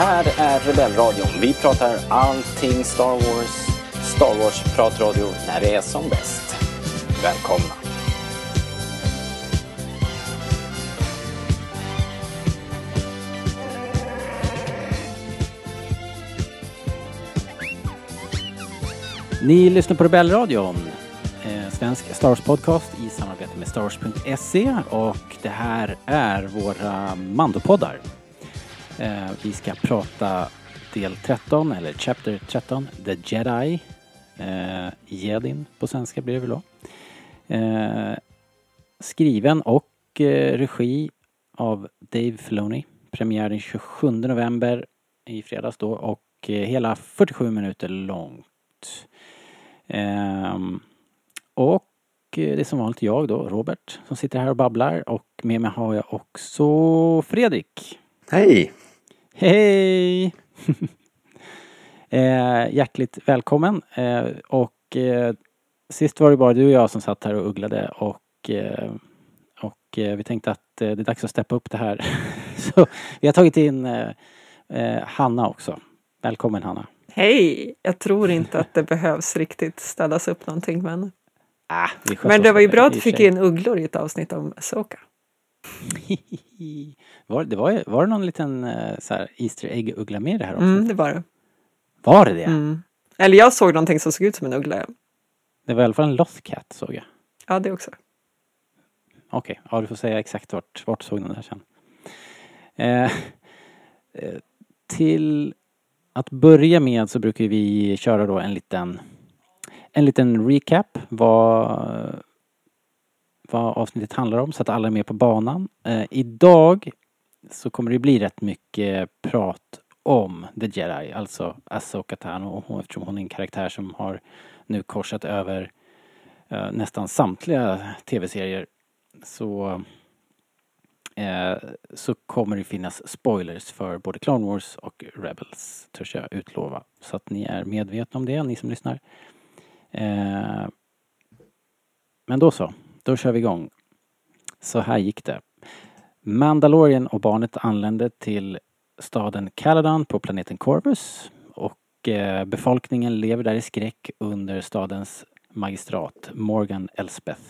här är Rebellradion. Vi pratar allting Star Wars. Star Wars-pratradio när det är som bäst. Välkomna! Ni lyssnar på Rebellradion, eh, svensk Star Wars-podcast i samarbete med Star Wars.se. och det här är våra Mandopoddar. Eh, vi ska prata del 13, eller Chapter 13, The Jedi. Eh, Jedin på svenska blir det väl då. Eh, skriven och eh, regi av Dave Filoni. Premiär den 27 november i fredags då och eh, hela 47 minuter långt. Ehm, och eh, det är som vanligt jag då, Robert, som sitter här och babblar och med mig har jag också Fredrik. Hej! Hej! eh, hjärtligt välkommen eh, och eh, sist var det bara du och jag som satt här och ugglade och, eh, och eh, vi tänkte att eh, det är dags att steppa upp det här. Så vi har tagit in Hanna också. Välkommen Hanna! Hej! Jag tror inte att det behövs riktigt ställas upp någonting men... Ah, men det var ju bra att du fick in ugglor i ett avsnitt om Soka. var, det var, var det någon liten eh, så här, Easter Egg-uggla med i det här också? Mm, det var det. Var det det? Mm. Eller jag såg någonting som såg ut som en uggla. Det var i alla fall en Lothcat såg jag. Ja, det också. Okej, okay. ja du får säga exakt vart, vart såg den där sen. Eh, eh, till att börja med så brukar vi köra då en liten en liten recap vad, vad avsnittet handlar om så att alla är med på banan. Eh, idag så kommer det bli rätt mycket prat om The Jedi, alltså Asoka Tano eftersom hon är en karaktär som har nu korsat över eh, nästan samtliga tv-serier så eh, så kommer det finnas spoilers för både Clone Wars och Rebels, törs jag utlova. Så att ni är medvetna om det, ni som lyssnar. Eh, men då så, då kör vi igång. Så här gick det. Mandalorian och barnet anlände till staden Caladan på planeten Corvus och eh, befolkningen lever där i skräck under stadens magistrat Morgan Elspeth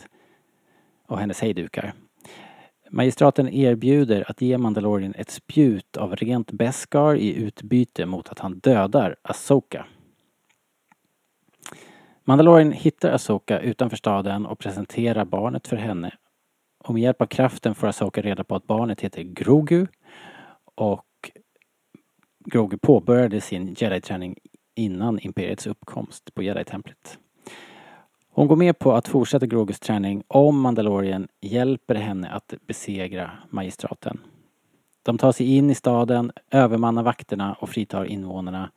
och hennes hejdukar. Magistraten erbjuder att ge Mandalorian ett spjut av rent Beskar i utbyte mot att han dödar Asoka. Mandalorian hittar Asoka utanför staden och presenterar barnet för henne. Och med hjälp av kraften får Asoka reda på att barnet heter Grogu och Grogu påbörjade sin jedi-träning innan Imperiets uppkomst på jedi-templet. Hon går med på att fortsätta Grogus träning om Mandalorian hjälper henne att besegra magistraten. De tar sig in i staden, övermannar vakterna och fritar invånarna.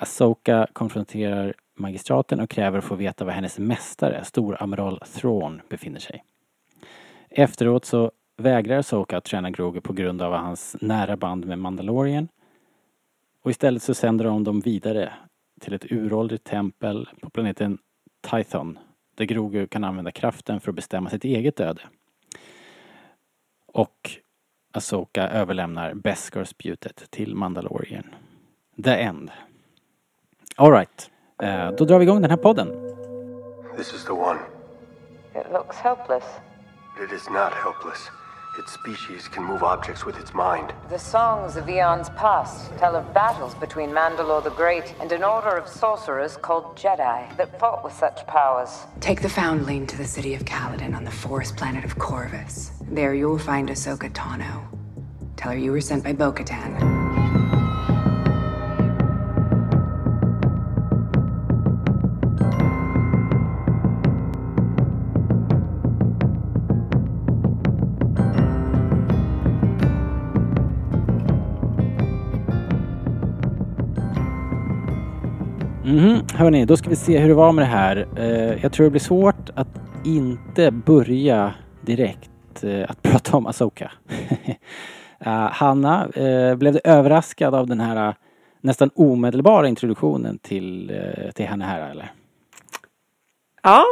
Asoka konfronterar magistraten och kräver att få veta var hennes mästare, storamiral Thrawn, befinner sig. Efteråt så vägrar Asoka att träna Grogu på grund av hans nära band med Mandalorian. Och istället så sänder de dem vidare till ett uråldrigt tempel på planeten Tython där Grogu kan använda kraften för att bestämma sitt eget öde. Och Asoka överlämnar Beskar-spjutet till Mandalorian. The End. Alright, uh, då drar vi igång den här podden. This is the one. It looks helpless. But It is not helpless. Its species can move objects with its mind. The songs of eons past tell of battles between Mandalore the Great and an order of sorcerers called Jedi that fought with such powers. Take the Foundling to the city of Kaladin on the forest planet of Corvus. There you'll find Ahsoka Tano. Tell her you were sent by Bo-Katan. Mm, hörni, då ska vi se hur det var med det här. Uh, jag tror det blir svårt att inte börja direkt uh, att prata om Asoka. uh, Hanna, blev du överraskad av den här nästan omedelbara introduktionen till, till henne här eller? Ja,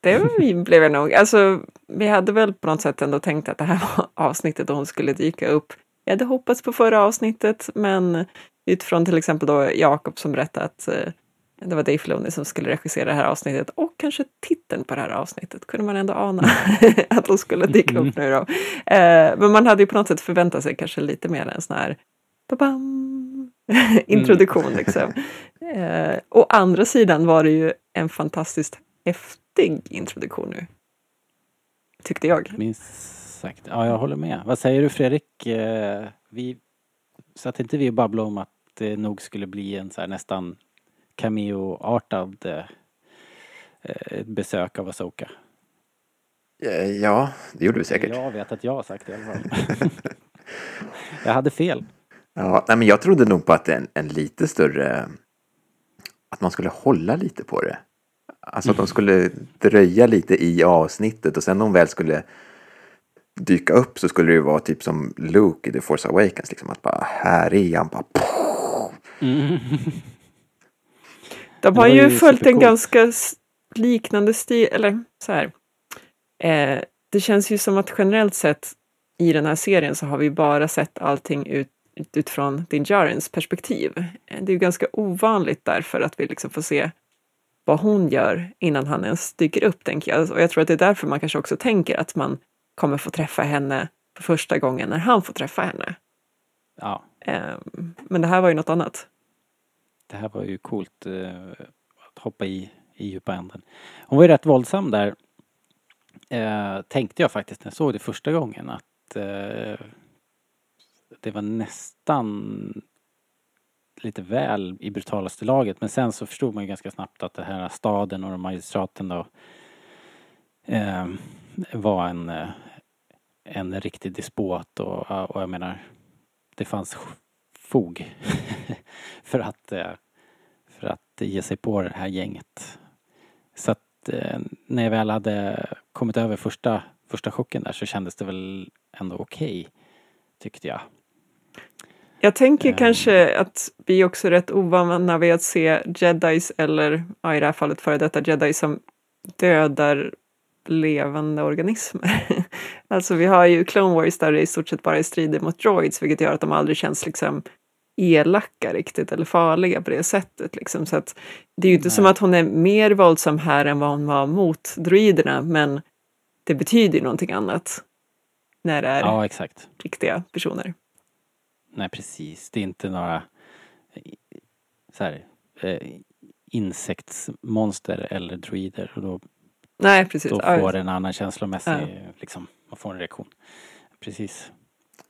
det blev jag nog. Alltså, vi hade väl på något sätt ändå tänkt att det här var avsnittet då hon skulle dyka upp. jag hade hoppats på förra avsnittet, men utifrån till exempel då Jakob som berättade att eh, det var Dave Filoni som skulle regissera det här avsnittet och kanske titeln på det här avsnittet kunde man ändå ana att de skulle dyka upp nu då. Eh, men man hade ju på något sätt förväntat sig kanske lite mer en sån här introduktion Mm. liksom. Eh, å andra sidan var det ju en fantastiskt häftig introduktion nu. Tyckte jag. Minst sagt. Ja, jag håller med. Vad säger du Fredrik? Eh, Vi satt inte vi och babblade om att det nog skulle bli en så här nästan cameo-artad eh, eh, besök av Asoka? Eh, Ja, det gjorde vi säkert. Jag vet att jag har sagt det i alla fall. jag hade fel. Ja, nej, men jag trodde nog på att en, en lite större... Att man skulle hålla lite på det. Alltså att de skulle dröja lite i avsnittet och sen när hon väl skulle dyka upp så skulle det ju vara typ som Luke i The Force Awakens. Liksom att bara här är han. Bara, De har ju ju följt en ganska liknande stil, eller så här. Eh, det känns ju som att generellt sett i den här serien så har vi bara sett allting ut, ut- utifrån Din Djarins perspektiv. Eh, Det är ju ganska ovanligt därför att vi liksom får se vad hon gör innan han ens dyker upp, tänker jag. Och jag tror att det är därför man kanske också tänker att man kommer få träffa henne för första gången när han får träffa henne. Ja, Eh, men det här var ju något annat det här var ju coolt eh, att hoppa i, i djupa änden. Hon var ju rätt våldsam där. Eh, tänkte jag faktiskt när jag såg det första gången att eh, det var nästan lite väl i brutalaste laget. Men sen så förstod man ju ganska snabbt att det här staden och magistraten då eh, var en, eh, en riktig despot och, och jag menar det fanns fog för att eh, för att ge sig på det här gänget. Så att eh, när jag väl hade kommit över första, första chocken där så kändes det väl ändå okej, tyckte jag. Jag tänker Ehm. kanske att vi också är rätt ovana vid att se jedis eller ja, i det här fallet före detta jedi som dödar levande organismer. alltså vi har ju Clone Wars där det i stort sett bara är strider mot droids vilket gör att de aldrig känns liksom elaka riktigt eller farliga på det sättet. Liksom. Så att det är ju inte som Nej. att hon är mer våldsam här än vad hon var mot droiderna men det betyder ju någonting annat när det är Ja, exakt. riktiga personer. Nej, precis. Det är inte några eh, så här, eh, insektsmonster eller druider. Och då, Nej, precis. då Ja, får det en annan känslomässig, Ja. liksom, man får en reaktion. Precis.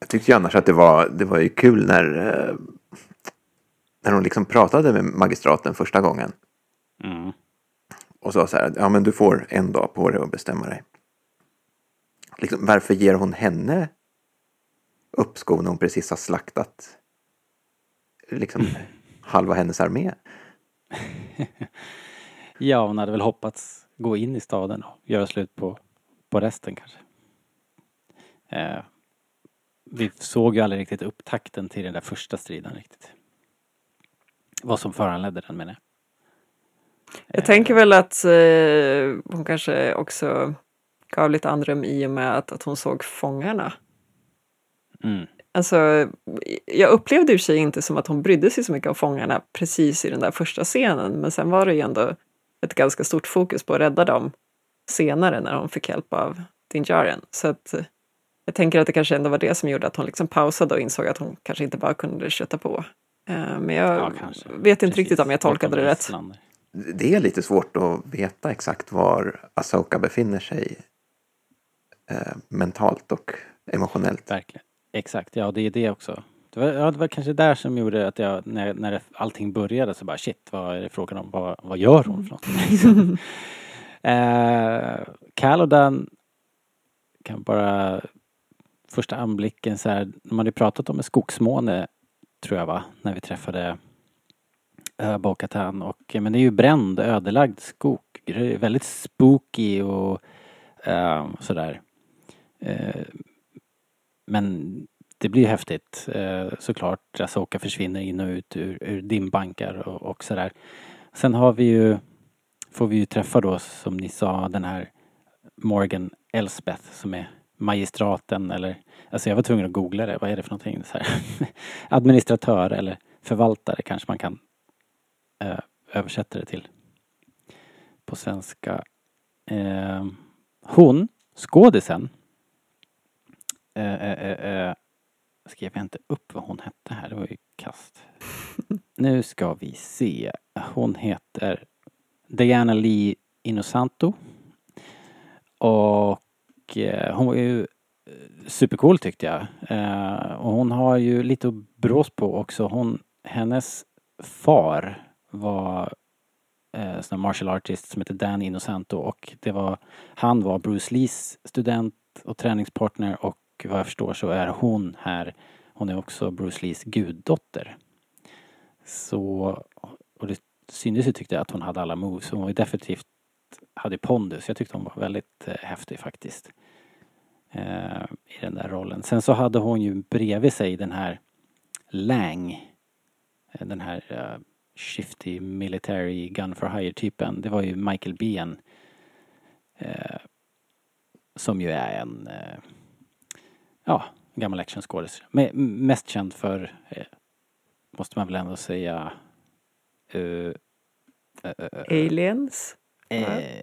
Jag tyckte ju annars att det var, det var ju kul när, eh, när hon liksom pratade med magistraten första gången. Mm. Och sa så här, ja men du får en dag på dig att bestämma dig. Liksom, varför ger hon henne uppskov när hon precis har slaktat liksom halva hennes armé? Ja, hon hade väl hoppats gå in i staden och göra slut på, på resten kanske. Eh, vi såg ju aldrig riktigt upptakten till den där första striden riktigt. Vad som föranledde den menar jag. Jag tänker väl att eh, hon kanske också gav lite andrum i och med att, att hon såg fångarna. Mm. Alltså, jag upplevde i sig inte som att hon brydde sig så mycket om fångarna precis i den där första scenen, men sen var det ju ändå ett ganska stort fokus på att rädda dem senare när hon fick hjälp av Dinjaren. Så att jag tänker att det kanske ändå var det som gjorde att hon liksom pausade och insåg att hon kanske inte bara kunde köta på. Eh, Men jag Ja, kanske. vet inte Precis. riktigt om jag tolkade det rätt. Det är lite svårt att veta exakt var Asoka befinner sig eh, mentalt och emotionellt. Verkligen. Exakt, ja det är det också. Det var, ja, det var kanske där som gjorde att jag, när, när allting började så bara shit, vad är det frågan om? Vad, vad gör hon för någonting? Liksom. eh, Calodan kan bara första anblicken så här, de hade pratat om en skogsmåne tror jag va, när vi träffade Bokatan och eh, men det är ju bränd, ödelagd skog. Det är väldigt spooky och uh, sådär. Uh, men det blir häftigt uh, såklart. Asoka försvinner in och ut ur, ur dimbankar och, och sådär. Sen har vi ju, får vi ju träffa då som ni sa den här Morgan Elsbeth som är magistraten eller Alltså jag var tvungen att googla det. Vad är det för någonting? Så här. Administratör eller förvaltare kanske man kan eh, översätta det till på svenska. Eh, hon, skådisen, eh, eh, eh, eh, skrev jag inte upp vad hon hette här, det var ju kast. nu ska vi se. Hon heter Diana Lee Inosanto. Och Eh, hon var ju eh, supercool tyckte jag. Eh, och hon har ju lite att brås på också. Hon, hennes far var en sån martial artist som heter Dan Innocento och det var, han var Bruce Lees student och träningspartner och vad jag förstår så är hon här, hon är också Bruce Lees guddotter. Så, och det syntes ju tyckte jag att hon hade alla moves. Hon var ju definitivt, hade pondus. Jag tyckte hon var väldigt eh, häftig faktiskt eh, i den där rollen. Sen så hade hon ju bredvid sig den här Lang, eh, den här uh, shifty military gun for hire typen. Det var ju Michael Biehn eh, som ju är en eh, ja, gammal actionskådis. Mest känd för, eh, måste man väl ändå säga, uh, Aliens?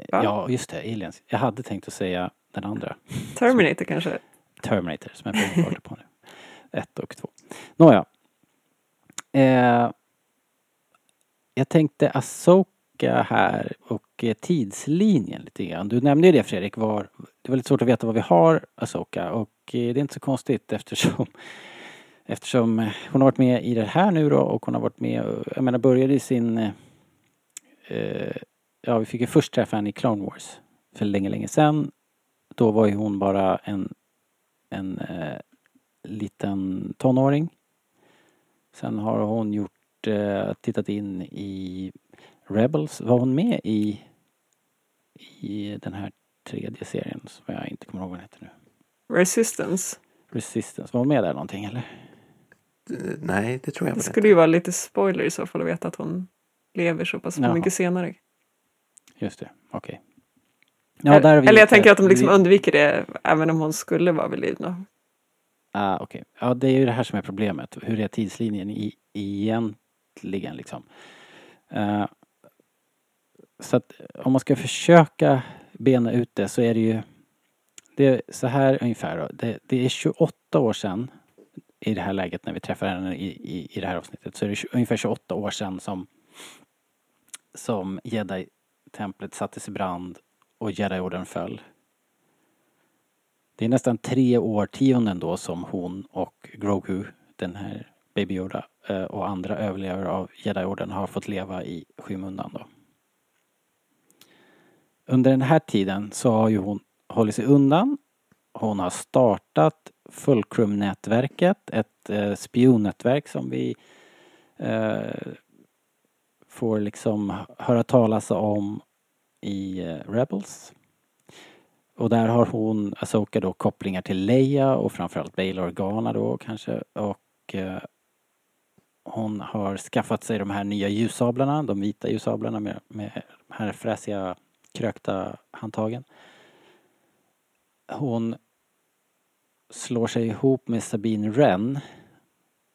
ja, just det, Aliens. Jag hade tänkt att säga den andra. Terminator kanske? Terminator som jag håller på nu. Ett och två. Nåja. Eh, jag tänkte Asoka här och eh, tidslinjen lite grann. Du nämnde ju det Fredrik, var, det var lite svårt att veta vad vi har Asoka och eh, det är inte så konstigt eftersom Eftersom hon har varit med i det här nu då och hon har varit med, jag menar började i sin eh, Ja, vi fick ju först träffa henne i Clone Wars för länge, länge sedan då var ju hon bara en, en eh, liten tonåring. Sen har hon gjort, eh, tittat in i Rebels. Var hon med i, i den här tredje serien som jag inte kommer ihåg vad den heter nu? Resistance. Resistance. Var hon med där någonting eller? Nej, det tror jag inte. Det skulle ju vara lite spoiler i så fall att veta att hon lever så pass Jaha. mycket senare. Just det, okej. Okay. Ja, Eller jag tänker att de liksom vi... undviker det även om hon skulle vara vid liv. Ah, Okej, okay. ja det är ju det här som är problemet. Hur är tidslinjen i, egentligen liksom? Uh, så att om man ska försöka bena ut det så är det ju det är så här ungefär då. Det, det är 28 år sedan i det här läget när vi träffar henne i, i, i det här avsnittet så är det ungefär 28 år sedan som som jedi-templet sattes i brand och Jedi-orden föll. Det är nästan tre årtionden då som hon och Grogu, den här Baby Yoda eh, och andra överlevare av Jedi-orden har fått leva i skymundan då. Under den här tiden så har ju hon hållit sig undan. Hon har startat Fulcrum-nätverket, ett eh, spionnätverk som vi eh, får liksom höra talas om i eh, Rebels. Och där har hon, Asoka då, kopplingar till Leia och framförallt Bail Organa då kanske. Och eh, hon har skaffat sig de här nya ljussablarna, de vita ljussablarna med, med de här fräsiga krökta handtagen. Hon slår sig ihop med Sabine Wren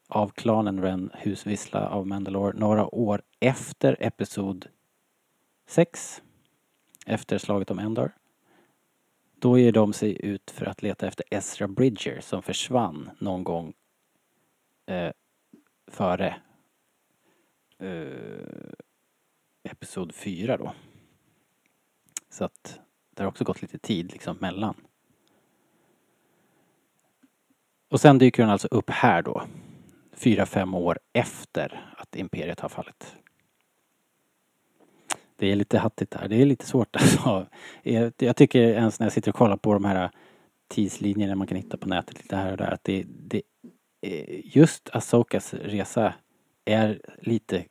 av klanen Wren, husvissla av Mandalore, några år efter Episod 6 efter slaget om Endor. Då ger de sig ut för att leta efter Ezra Bridger som försvann någon gång eh, före eh, Episod 4 då. Så att det har också gått lite tid liksom mellan. Och sen dyker den alltså upp här då. Fyra, fem år efter att Imperiet har fallit. Det är lite hattigt här. Det är lite svårt alltså. Jag tycker ens när jag sitter och kollar på de här tidslinjerna man kan hitta på nätet lite här och där att det, det just Asokas resa är lite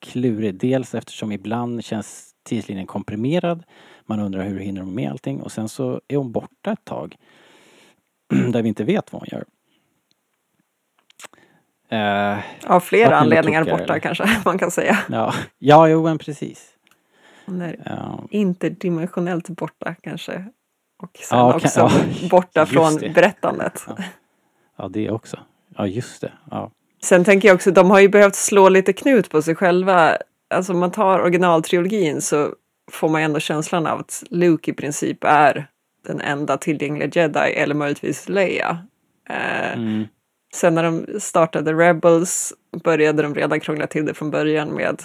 klurig. Dels eftersom ibland känns tidslinjen komprimerad. Man undrar hur hinner hon med allting och sen så är hon borta ett tag. där vi inte vet vad hon gör. Uh, Av flera anledningar borta eller? kanske man kan säga. Ja, ja jo men precis. Hon är ja. interdimensionellt borta kanske. Och sen Ja, kan- också ja, borta från det. berättandet. Ja. Det också. Ja, just det. Sen tänker jag också, de har ju behövt slå lite knut på sig själva. Alltså om man tar originaltrilogin så får man ändå känslan av att Luke i princip är den enda tillgängliga jedi, eller möjligtvis Leia. Eh, Mm. Sen när de startade Rebels började de redan krångla till det från början med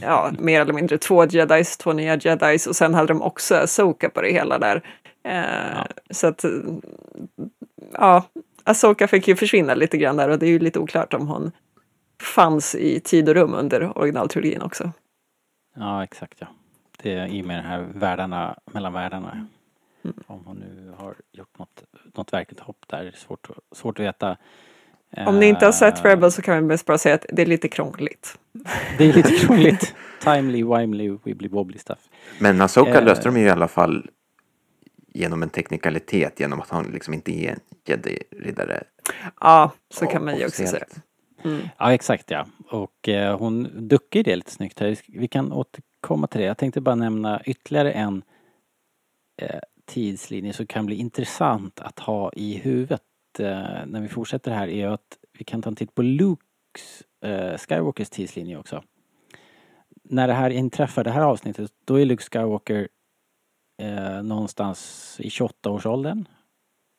ja, mer eller mindre två jedis, två nya jedis och sen hade de också Asoka på det hela där. Eh, Så att, ja, Asoka fick ju försvinna lite grann där och det är ju lite oklart om hon fanns i tid och rum under originaltrilogin också. ja, exakt ja. Det är i och med de här världarna, mellan världarna. Om hon nu har gjort något, något verkligt hopp där, svårt, svårt att veta. Om ni inte har sett Rebels så kan vi mest bara säga att det är lite krångligt. Det är lite krångligt. Timely, wimely, wibbly wobbly stuff. Men Asoka Eh. löste de ju i alla fall genom en teknikalitet genom att han liksom inte är en jedi-riddare. Ja, så kan man ju också säga. officiellt. Ja, exakt ja. Och eh, hon duckar ju det lite snyggt här. Vi kan återkomma till det. Jag tänkte bara nämna ytterligare en eh, tidslinje som kan bli intressant att ha i huvudet eh, när vi fortsätter här är att vi kan ta en titt på Lukes, eh, Skywalkers tidslinje också. När det här inträffar, det här avsnittet, då är Luke Skywalker eh, någonstans i 28-årsåldern.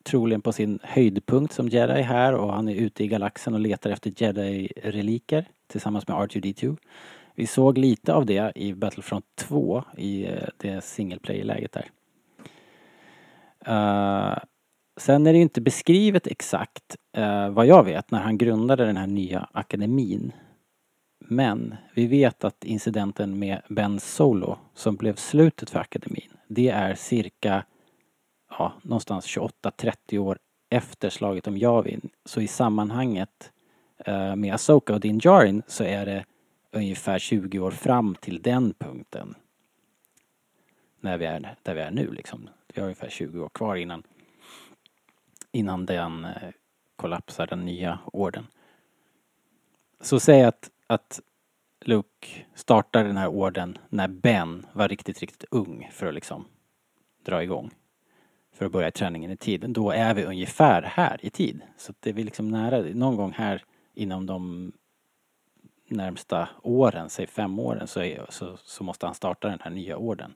Troligen på sin höjdpunkt som jedi här och han är ute i galaxen och letar efter jedi-reliker tillsammans med R2D2. Vi såg lite av det i Battlefront 2 i eh, det single player-läget där. Uh, sen är det ju inte beskrivet exakt eh, vad jag vet när han grundade den här nya akademin. Men vi vet att incidenten med Ben Solo som blev slutet för akademin, det är cirka ja, någonstans 28-30 år efter slaget om Javin. Så i sammanhanget eh, med Asoka och Din Djarin så är det ungefär 20 år fram till den punkten. När vi är där vi är nu liksom. Vi har ungefär 20 år kvar innan innan den eh, kollapsar, den nya orden. Så säg att, att Luke startar den här orden när Ben var riktigt, riktigt ung för att liksom dra igång. För att börja träningen i tid. Då är vi ungefär här i tid. Så det är vi liksom nära, någon gång här inom de närmsta åren, säg fem åren, så, är, så, så måste han starta den här nya orden.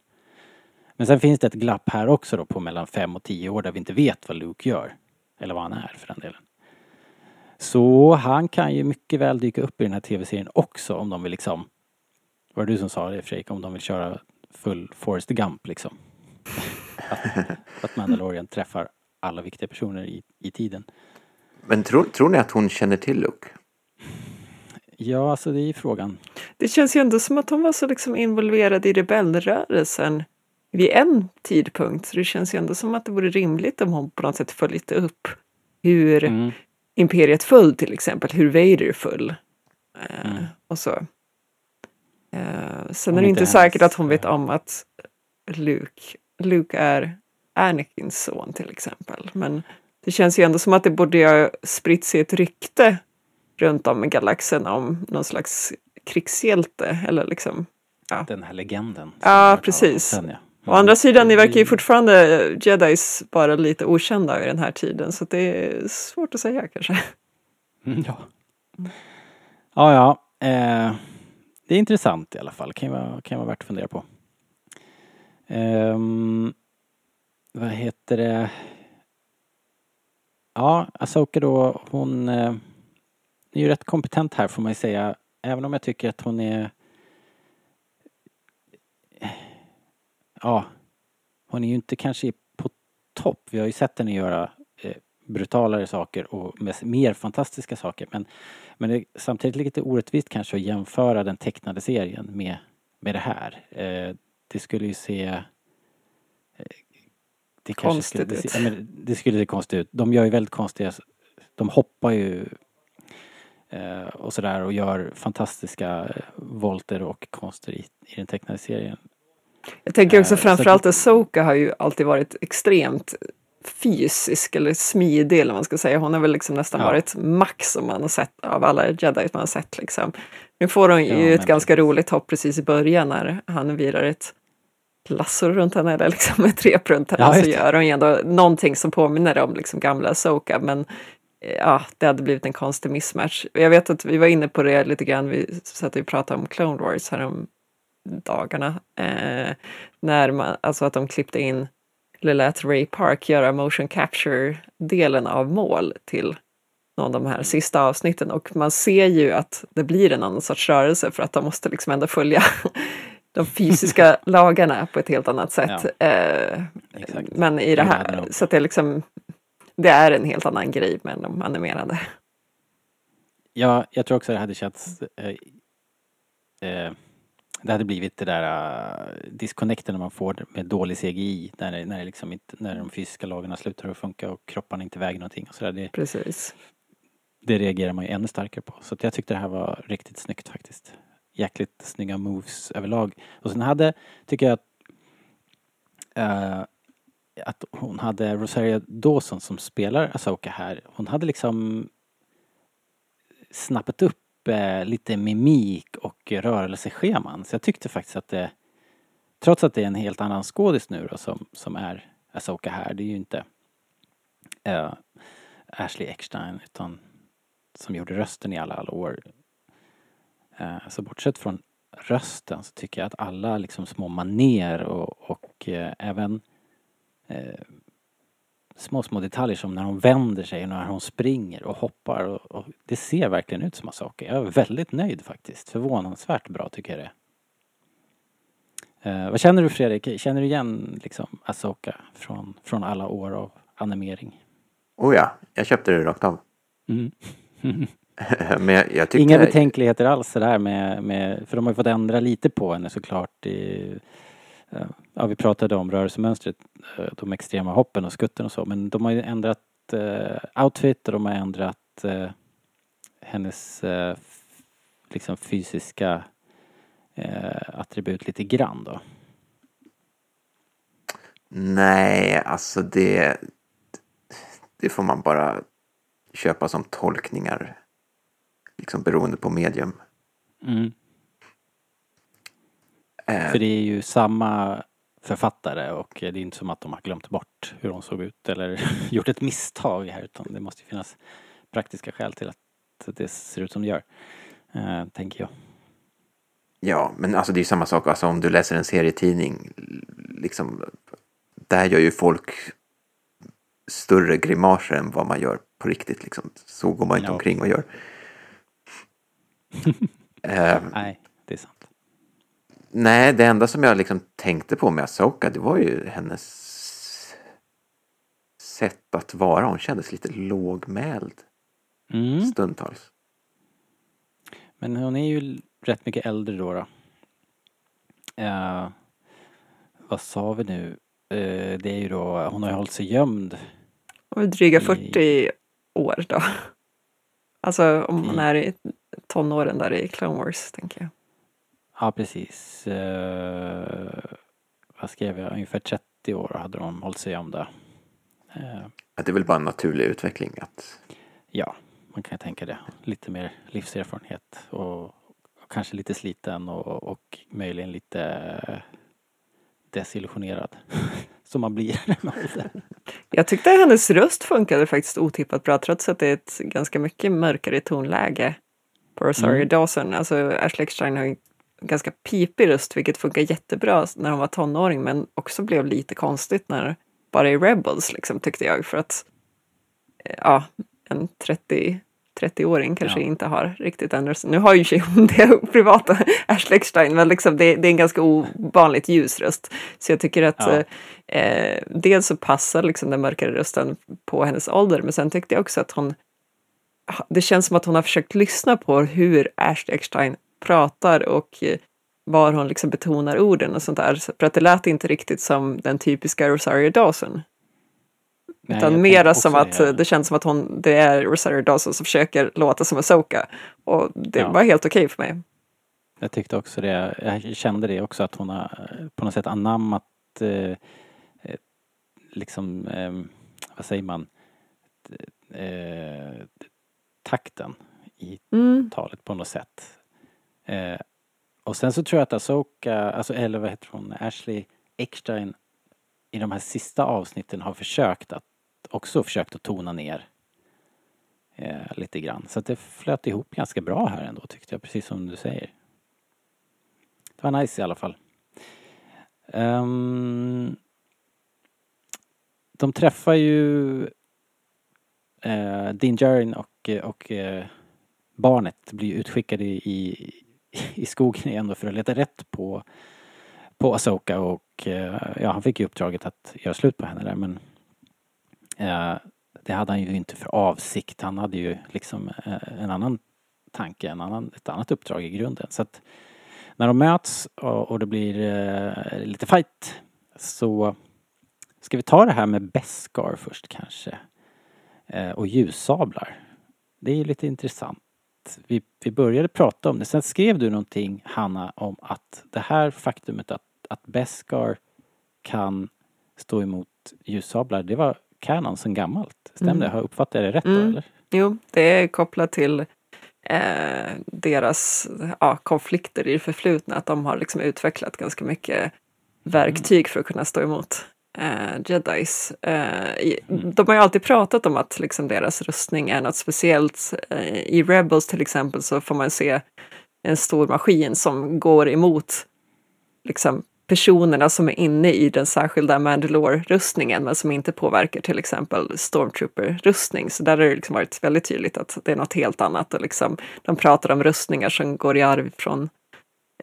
Men sen finns det ett glapp här också då på mellan fem och tio år där vi inte vet vad Luke gör. Eller vad han är för den delen. Så han kan ju mycket väl dyka upp i den här tv-serien också om de vill liksom Var det du som sa det Fredrik? Om de vill köra full Forrest Gump liksom. att, att Mandalorian träffar alla viktiga personer i, i tiden. Men tror, tror ni att hon känner till Luke? Ja, alltså det är ju frågan. Det känns ju ändå som att hon var så liksom involverad i rebellrörelsen vid en tidpunkt. Så det känns ju ändå som att det vore rimligt om hon på något sätt följde upp hur Mm. imperiet föll till exempel, hur Vader föll. Eh, Mm. och så. Eh, sen Om är det inte inte säkert ens, att hon vet om att Luke, Luke är Anakins son till exempel. Men det känns ju ändå som att det borde ha spritt sig ett rykte runt om i galaxen om någon slags krigshjälte eller liksom. Den här legenden. Ja, precis. sen, ja. Å andra sidan, ni verkar ju Mm. fortfarande jedis bara lite okända i den här tiden så det är svårt att säga kanske. Mm, Ja. Ja, ja. Eh, det är intressant i alla fall. Kan ju vara, kan vara värt att fundera på. Ehm, vad heter det? Ja, Asoka då, hon eh, är ju rätt kompetent här får man ju säga. Även om jag tycker att hon är... Ja, hon är ju inte kanske på topp. Vi har ju sett henne göra eh, brutalare saker och med mer fantastiska saker. Men, men det är samtidigt lite orättvist kanske att jämföra den tecknade serien med, med det här. Eh, det skulle ju se... Eh, det skulle, Konstigt det, ut. ja, men det skulle se konstigt ut. De gör ju väldigt konstiga... De hoppar ju eh, och sådär och gör fantastiska volter och konster i, i den tecknade serien. Jag tänker också Eh, framförallt att- Asoka har ju alltid varit extremt fysisk eller smidig eller vad man ska säga. Hon har väl liksom nästan Ja. varit max som man har sett av alla jedi man har sett liksom. Nu får hon ju Ja, ett ganska roligt hopp precis i början när han virar ett lassor runt henne eller liksom ett rep runt henne Ja, så gör hon ju ändå någonting som påminner om liksom gamla Asoka men eh, ja, det hade blivit en konstig mismatch. Jag vet att vi var inne på det lite grann, vi satt och pratade om Clone Wars här om dagarna. Eh, när man, alltså att de klippte in, eller lät Ray Park göra motion capture-delen av mål till någon av de här sista avsnitten och man ser ju att det blir en annan sorts rörelse för att de måste liksom ändå följa de fysiska lagarna på ett helt annat sätt. Eh, Exakt. men i det här, så att det är liksom, det är en helt annan grej med de animerade. Ja, jag tror också det hade känts... Eh, eh, det hade blivit det där uh, disconnecten man får med dålig CGI när, när, det liksom inte, när de fysiska lagarna slutar att funka och kropparna inte väger någonting. Och så där. Det, Precis. det reagerar man ju ännu starkare på. Så att jag tyckte det här var riktigt snyggt faktiskt. Jäkligt snygga moves överlag. Och sen hade, tycker jag att, eh, att hon hade Rosaria Dawson som spelar Asoka här. Hon hade liksom snappat upp eh, lite mimik och rörelsescheman. Så jag tyckte faktiskt att det, trots att det är en helt annan skådis nu då som, som är Asoka här, det är ju inte eh, Ashley Eckstein utan som gjorde rösten i alla, alla år. Eh, så bortsett från rösten så tycker jag att alla liksom små maner och, och eh, även eh, små, små detaljer som när hon vänder sig och när hon springer och hoppar och, och det ser verkligen ut som Asoka. Jag är väldigt nöjd faktiskt. Förvånansvärt bra tycker jag det eh, Vad känner du Fredrik? Känner du igen liksom Asoka från, från alla år av animering? Oh ja, jag köpte det rakt av. Mm. Inga betänkligheter alls sådär med, med, för de har ju fått ändra lite på henne såklart i, ja vi pratade om rörelsemönstret, eh, de extrema hoppen och skutten och så, men de har ju ändrat eh, outfit och de har ändrat eh, hennes eh, liksom fysiska eh, attribut lite grann då. Nej, alltså det... Det får man bara köpa som tolkningar. Liksom beroende på medium. Mm. Eh, För det är ju samma författare och det är inte som att de har glömt bort hur hon såg ut eller gjort ett misstag här utan det måste ju finnas praktiska skäl till att det ser ut som det gör. Eh, tänker jag. Ja, men alltså det är ju samma sak. Alltså om du läser en serietidning, liksom, där gör ju folk större grimaser än vad man gör på riktigt. Liksom. Så går man inte Ja. omkring och gör. eh, Nej. Nej, det enda som jag liksom tänkte på med Asoka, det var ju hennes sätt att vara. Hon kändes lite lågmäld Mm. stundtals. Men hon är ju rätt mycket äldre då. då. Eh, vad sa vi nu? Eh, det är ju då, hon har ju hållit sig gömd. Och dryga I- 40 år då. Alltså om man I- är i tonåren där i Clone Wars, tänker jag. Ja, precis. Eh, vad skrev jag? Ungefär 30 år hade de hållit sig gömda. Eh, Att det är väl bara en naturlig utveckling att Ja, man kan tänka det. Lite mer livserfarenhet och, och kanske lite sliten och, och möjligen lite desillusionerad. Som man blir åldern. Jag tyckte hennes röst funkade faktiskt otippat bra trots att det är ett ganska mycket mörkare tonläge på Rosario Mm. Dawson. Alltså Ashley Eckstein har ju ganska pipig röst vilket funkar jättebra när hon var tonåring men också blev lite konstigt när bara i Rebels liksom tyckte jag för att eh, ja, en 30 30-åring kanske Ja. inte har riktigt den rösten. Nu har ju sig hon det privata, Ashley Eckstein, men liksom det, det är en ganska ovanligt ljus röst. Så jag tycker att Ja. eh, dels så passar liksom den mörkare rösten på hennes ålder, men sen tyckte jag också att hon det känns som att hon har försökt lyssna på hur Ashley Eckstein pratar och eh, var hon liksom betonar orden och sånt där. För att det lät inte riktigt som den typiska Rosario Dawson. Nej, utan mera som att det. det känns som att hon, det är Rosario Dawson som försöker låta som Asoka. Och det Ja. var helt okej för mig. Jag tyckte också det. Jag kände det också att hon har eh, på något sätt anammat eh, eh, liksom, eh, vad säger man, eh, takten i Mm. talet på något sätt. Eh, och sen så tror jag att Asoka, alltså eller vad heter hon, Ashley Eckstein i de här sista avsnitten har försökt att också försökt att tona ner eh, lite grann. Så att det flöt ihop ganska bra här ändå tyckte jag, precis som du säger. Det var nice i alla fall. Um, de träffar ju eh, Din Djarin och, och eh, barnet blir utskickade i, i skogen igen då för att leta rätt på, på Asoka och eh, ja, han fick ju uppdraget att göra slut på henne där men eh, det hade han ju inte för avsikt. Han hade ju liksom eh, en annan tanke, en annan, ett annat uppdrag i grunden. Så att när de möts och, och det blir eh, lite fight så ska vi ta det här med Beskar först kanske. Eh, och ljussablar. Det är ju lite intressant. Vi, vi började prata om det. Sen skrev du någonting, Hanna, om att det här faktumet att, att Beskar kan stå emot ljussablar, det var kanon sen gammalt. Stämde Mm. Har jag uppfattat det rätt då Mm. eller? Jo, det är kopplat till eh, deras ja, konflikter i det förflutna. Att de har liksom utvecklat ganska mycket verktyg för att kunna stå emot eh, jedis. Eh, i, de har ju alltid pratat om att liksom, deras rustning är något speciellt. Eh, I Rebels till exempel så får man se en stor maskin som går emot liksom, personerna som är inne i den särskilda Mandalore-rustningen men som inte påverkar till exempel Stormtrooper-rustning. Så där har det liksom varit väldigt tydligt att det är något helt annat. Och liksom, de pratar om rustningar som går i arv från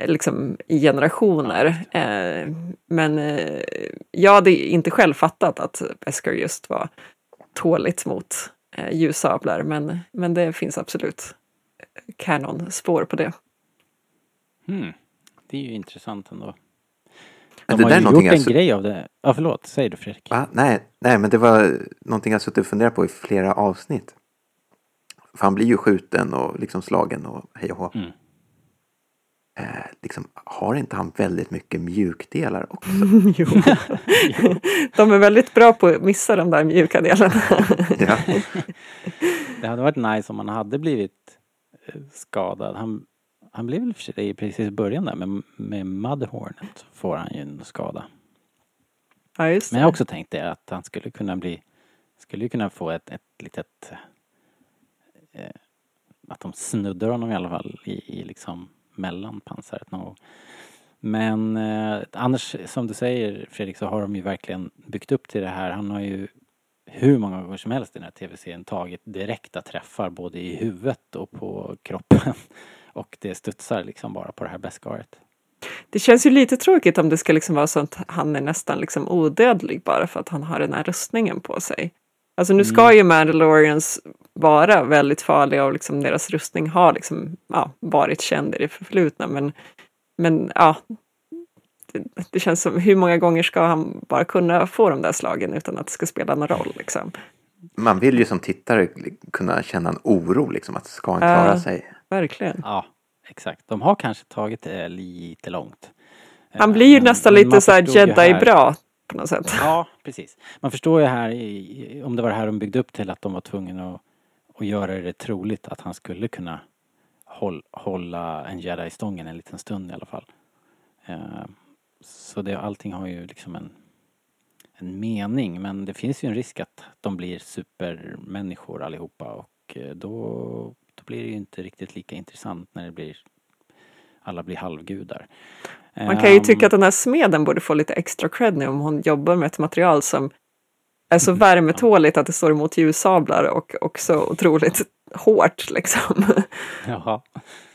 liksom, i generationer. Eh, men eh, jag hade inte själv fattat att Beskar just var tåligt mot eh, ljussablar men, men det finns absolut kanon-spår på det. Hmm. Det är ju intressant ändå. De det har där är ju gjort en jag- grej av det. Ja, förlåt. Säg du Fredrik. Va? Nej, nej, men det var någonting jag suttit och funderat på i flera avsnitt. För han blir ju skjuten och liksom slagen och hej och hå. Mm. Eh, liksom, har inte han väldigt mycket mjukdelar också? jo. De är väldigt bra på att missa de där mjuka delarna. ja. Det hade varit nice om han hade blivit eh, skadad. Han, han blev väl för sig precis i början där med, med Mudhornet får han ju en skada. ja, just Men jag har också tänkt det att han skulle kunna bli, skulle ju kunna få ett, ett litet, eh, att de snuddar honom i alla fall i, i liksom mellan pansaret någon gång. Men eh, annars, som du säger Fredrik, så har de ju verkligen byggt upp till det här. Han har ju hur många gånger som helst i den här tv-serien tagit direkta träffar både i huvudet och på kroppen. Och det studsar liksom bara på det här bäskaret. Det känns ju lite tråkigt om det ska liksom vara så att han är nästan liksom odödlig bara för att han har den här rustningen på sig. Alltså nu ska ju Mandalorians vara väldigt farliga och liksom deras rustning har liksom, ja, varit känd i det förflutna men, men ja, det, det känns som hur många gånger ska han bara kunna få de där slagen utan att det ska spela någon roll liksom. Man vill ju som tittare kunna känna en oro, liksom, att ska han klara Ja. sig? Verkligen. Ja, exakt. De har kanske tagit det lite långt. Han Eh, blir ju men- nästan lite så jedi-bra på något sätt. Ja, precis. Man förstår ju här, om det var det här de byggde upp till, att de var tvungna att, att göra det troligt att han skulle kunna håll, hålla en jedi i stången en liten stund i alla fall. Eh, så det, allting har ju liksom en, en mening, men det finns ju en risk att de blir supermänniskor allihopa och eh, då, då blir det ju inte riktigt lika intressant när det blir alla blir halvgudar. Man kan ju Ehm, tycka att den här smeden borde få lite extra cred nu om hon jobbar med ett material som är så värmetåligt att det står emot ljussablar och också otroligt hårt liksom. Jaha.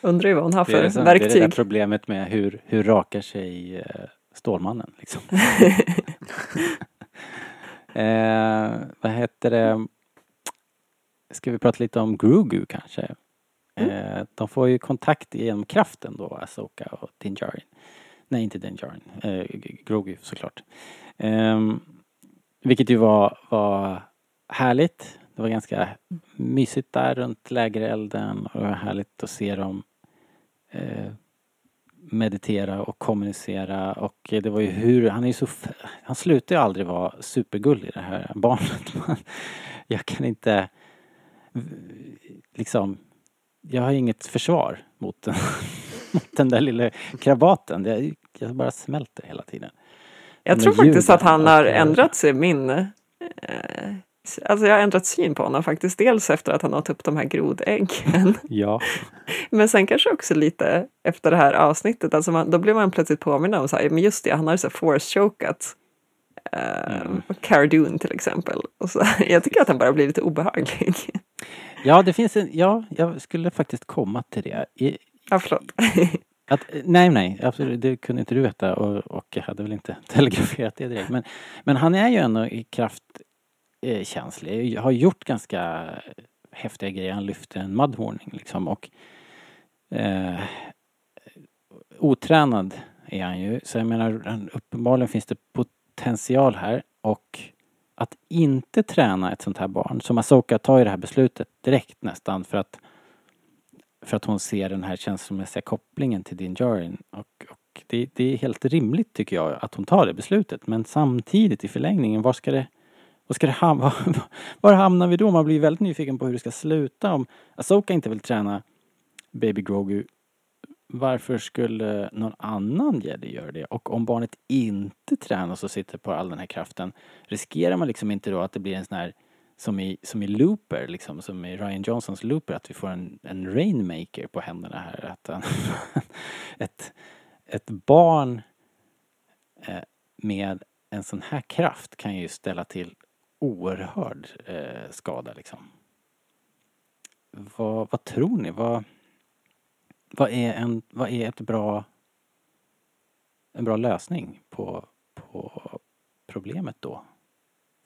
Undrar ju vad hon har för det, som, det är det där verktyg. problemet med hur, hur rakar sig eh, Stålmannen liksom. eh, vad heter det? Ska vi prata lite om Grogu kanske? Eh, de får ju kontakt genom kraften då, Asoka och Din Djarin. Nej, inte Din Djarin. Eh, Grogu såklart. Eh, vilket ju var, var härligt. Det var ganska mysigt där runt lägerelden och det var härligt att se dem eh, meditera och kommunicera och det var ju hur, han är ju så, han slutar ju aldrig vara supergullig det här barnet. Man, jag kan inte, liksom, jag har inget försvar mot den, mot den där lilla krabaten. Jag, jag bara smälter hela tiden. Jag tror faktiskt att han har eh, ändrat sig, min... Eh, alltså jag har ändrat syn på honom faktiskt. Dels efter att han åt upp de här grodäggen. Ja, Men sen kanske också lite efter det här avsnittet. Alltså man, då blev man plötsligt påmind om så här, men just det, han har så force-chokat. Uh, Mm. Cara Dune till exempel. Och så, jag tycker att han bara blir lite obehaglig. ja det finns en, ja, jag skulle faktiskt komma till det. I, ja, förlåt. Att, nej, nej, absolut, det kunde inte du veta och, och jag hade väl inte telegraferat det direkt. Men, men han är ju ändå i eh. Har gjort ganska häftiga grejer. Han lyfte en mudhorning liksom och eh, otränad är han ju. Så jag menar, uppenbarligen finns det potential här och att inte träna ett sånt här barn, som Asoka tar ju det här beslutet direkt nästan för att för att hon ser den här känslomässiga kopplingen till Din Djarin. Och, och det, det är helt rimligt tycker jag att hon tar det beslutet. Men samtidigt i förlängningen, var ska det, var ska det hamna? Var hamnar vi då? Man blir väldigt nyfiken på hur det ska sluta. Om Asoka inte vill träna Baby Grogu, varför skulle någon annan jedi göra det? Och om barnet inte tränas och sitter på all den här kraften, riskerar man liksom inte då att det blir en sån här som i, som i Looper, liksom, som i Ryan Johnsons Looper, att vi får en, en Rainmaker på händerna här. Att en, ett, ett barn eh, med en sån här kraft kan ju ställa till oerhörd eh, skada liksom. Vad, vad tror ni? Vad, vad, är en, vad är ett bra, en bra lösning på, på problemet då?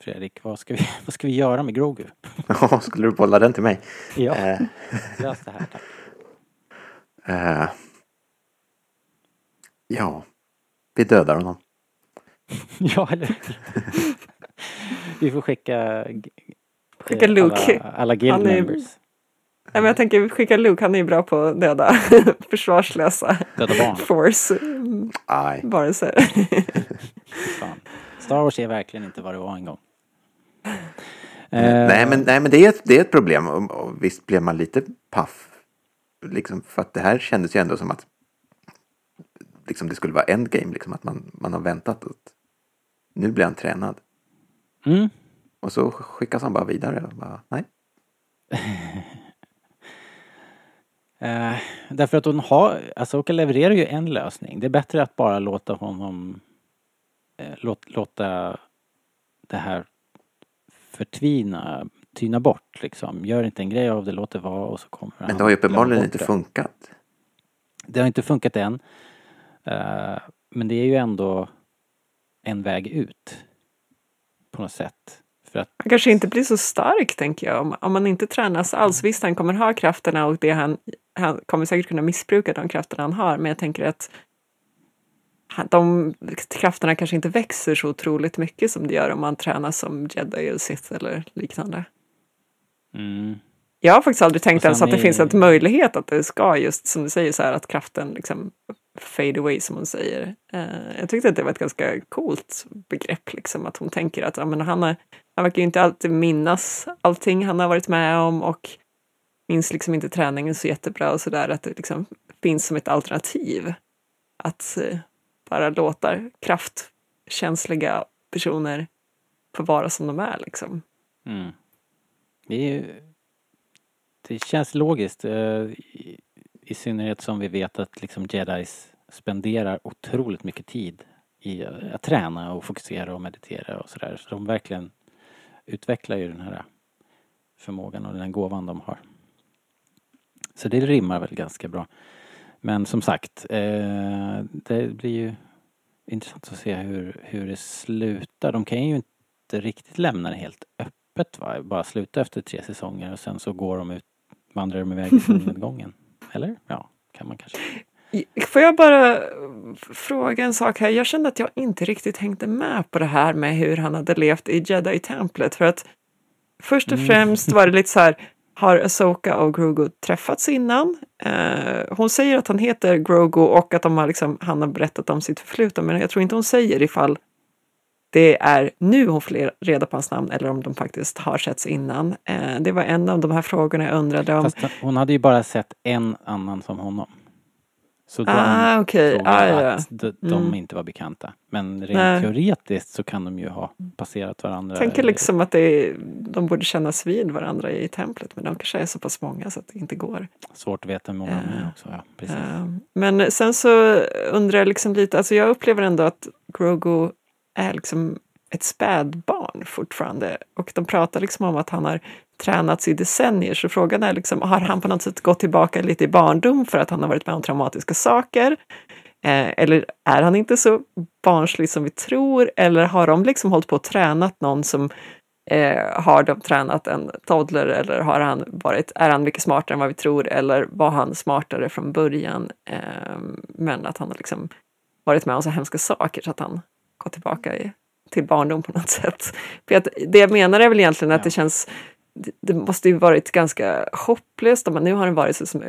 Fredrik, vad ska vi, vad ska vi göra med Grogu? Ja, skulle du bolla den till mig? Ja, Eh, lös det här tack. eh, ja, vi dödar honom. Ja, eller? Vi får skicka... Skicka eh, Luke. Alla, alla guild är- members. Nej, men jag tänker vi skickar Luke, han är ju bra på att döda försvarslösa Döda barn. force varelser. Star Wars är verkligen inte vad det var en gång. Nej, men, nej, men det, är ett, det är ett problem. Och, och visst blev man lite paff. Liksom, för att det här kändes ju ändå som att liksom, det skulle vara endgame. Liksom, att man, man har väntat. Att, nu blir han tränad. Mm. Och så skickas han bara vidare. Och bara, nej. Eh, därför att hon har, Asoka levererar ju en lösning. Det är bättre att bara låta honom, eh, låt, låta det här förtvina, tyna bort liksom. Gör inte en grej av det, låt det vara och så kommer Men det har ju uppenbarligen inte det. funkat. Det har inte funkat än. Eh, men det är ju ändå en väg ut. På något sätt. För att, Han kanske inte blir så stark, tänker jag, om, om man inte tränas alls. Visst, han kommer ha krafterna och det han, han kommer säkert kunna missbruka de krafterna han har, men jag tänker att de krafterna kanske inte växer så otroligt mycket som det gör om man tränas som jedi eller sith eller liknande. mm, Jag har faktiskt aldrig tänkt ens att det är- finns en möjlighet att det ska just som du säger så här att kraften liksom fade away som hon säger. Eh, jag tyckte att det var ett ganska coolt begrepp liksom att hon tänker att ja, men han, har, han verkar ju inte alltid minnas allting han har varit med om och minns liksom inte träningen så jättebra och sådär att det liksom finns som ett alternativ. Att eh, bara låta kraftkänsliga personer få vara som de är liksom. mm. Det är ju, det känns logiskt. Eh, I, I synnerhet som vi vet att liksom jedis spenderar otroligt mycket tid i att träna och fokusera och meditera och sådär. Så de verkligen utvecklar ju den här förmågan och den här gåvan de har. Så det rimmar väl ganska bra. Men som sagt, eh, det blir ju intressant att se hur, hur det slutar. De kan ju inte riktigt lämna det helt öppet va? Bara sluta efter tre säsonger och sen så går de ut, vandrar de iväg i solnedgången. Eller? Ja, kan man kanske. Får jag bara fråga en sak här? Jag kände att jag inte riktigt hängde med på det här med hur han hade levt i Jedi-templet. För att först och främst var det lite så här, har Asoka och Grogu träffats innan? Eh, hon säger att han heter Grogu och att de har liksom, han har berättat om sitt förflutna, men jag tror inte hon säger ifall det är nu hon får reda på hans namn eller om de faktiskt har setts innan. Eh, det var en av de här frågorna jag undrade om. Fast hon hade ju bara sett en annan som honom. Så de Ah, okej. tror Ah, ja. att de, de Mm. inte var bekanta. Men rent Nej. teoretiskt så kan de ju ha passerat varandra. Tänker liksom att är, de borde kännas vid varandra i templet, men de kanske är så pass många så att det inte går. Svårt att veta hur många de är Eh, också. Ja, precis. Eh, Men sen så undrar jag liksom lite, alltså jag upplever ändå att Grogu är liksom ett spädbarn fortfarande. Och de pratar liksom om att han har tränats i decennier, så frågan är liksom, har han på något sätt gått tillbaka lite i barndom för att han har varit med om traumatiska saker? Eh, eller är han inte så barnslig som vi tror? Eller har de liksom hållit på och tränat någon som eh, har de tränat en toddler eller har han varit, är han mycket smartare än vad vi tror eller var han smartare från början eh, men att han har liksom varit med om så hemska saker så att han gått tillbaka i, till barndom på något sätt. För att det jag menar är väl egentligen att Ja. det känns, det, måste ju varit ganska hopplöst om man nu har en varelse som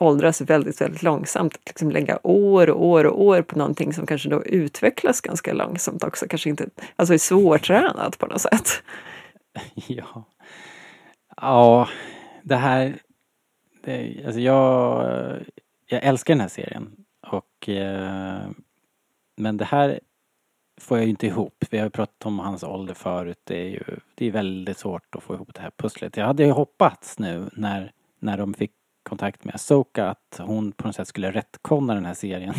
åldras väldigt, väldigt långsamt. Att liksom lägga år och år och år på någonting som kanske då utvecklas ganska långsamt också. Kanske inte, alltså är svårtränat på något sätt. Ja. Ja, det här... Det, alltså jag, jag älskar den här serien. Och, eh, men det här får jag ju inte ihop. Vi har ju pratat om hans ålder förut. Det är ju det är väldigt svårt att få ihop det här pusslet. Jag hade ju hoppats nu när, när de fick kontakt med Asoka att hon på något sätt skulle rättkonna den här serien.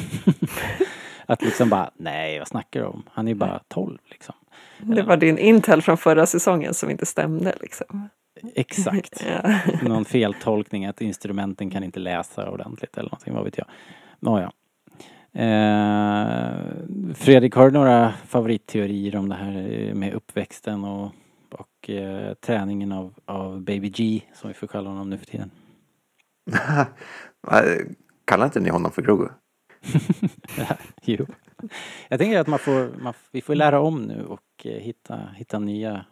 att liksom bara, nej vad snackar du om? Han är ju bara 12 liksom. Det var din intel från förra säsongen som inte stämde. Liksom. Exakt. Ja. någon feltolkning att instrumenten kan inte läsa ordentligt eller någonting, vad vet jag. Nåja. Eh, Fredrik, har du några favoritteorier om det här med uppväxten och, och eh, träningen av, av Baby G, som vi får kalla honom nu för tiden? Kallar inte ni honom för Grogu? jo. Jag tänker att man får, man, vi får lära om nu och eh, hitta, hitta nya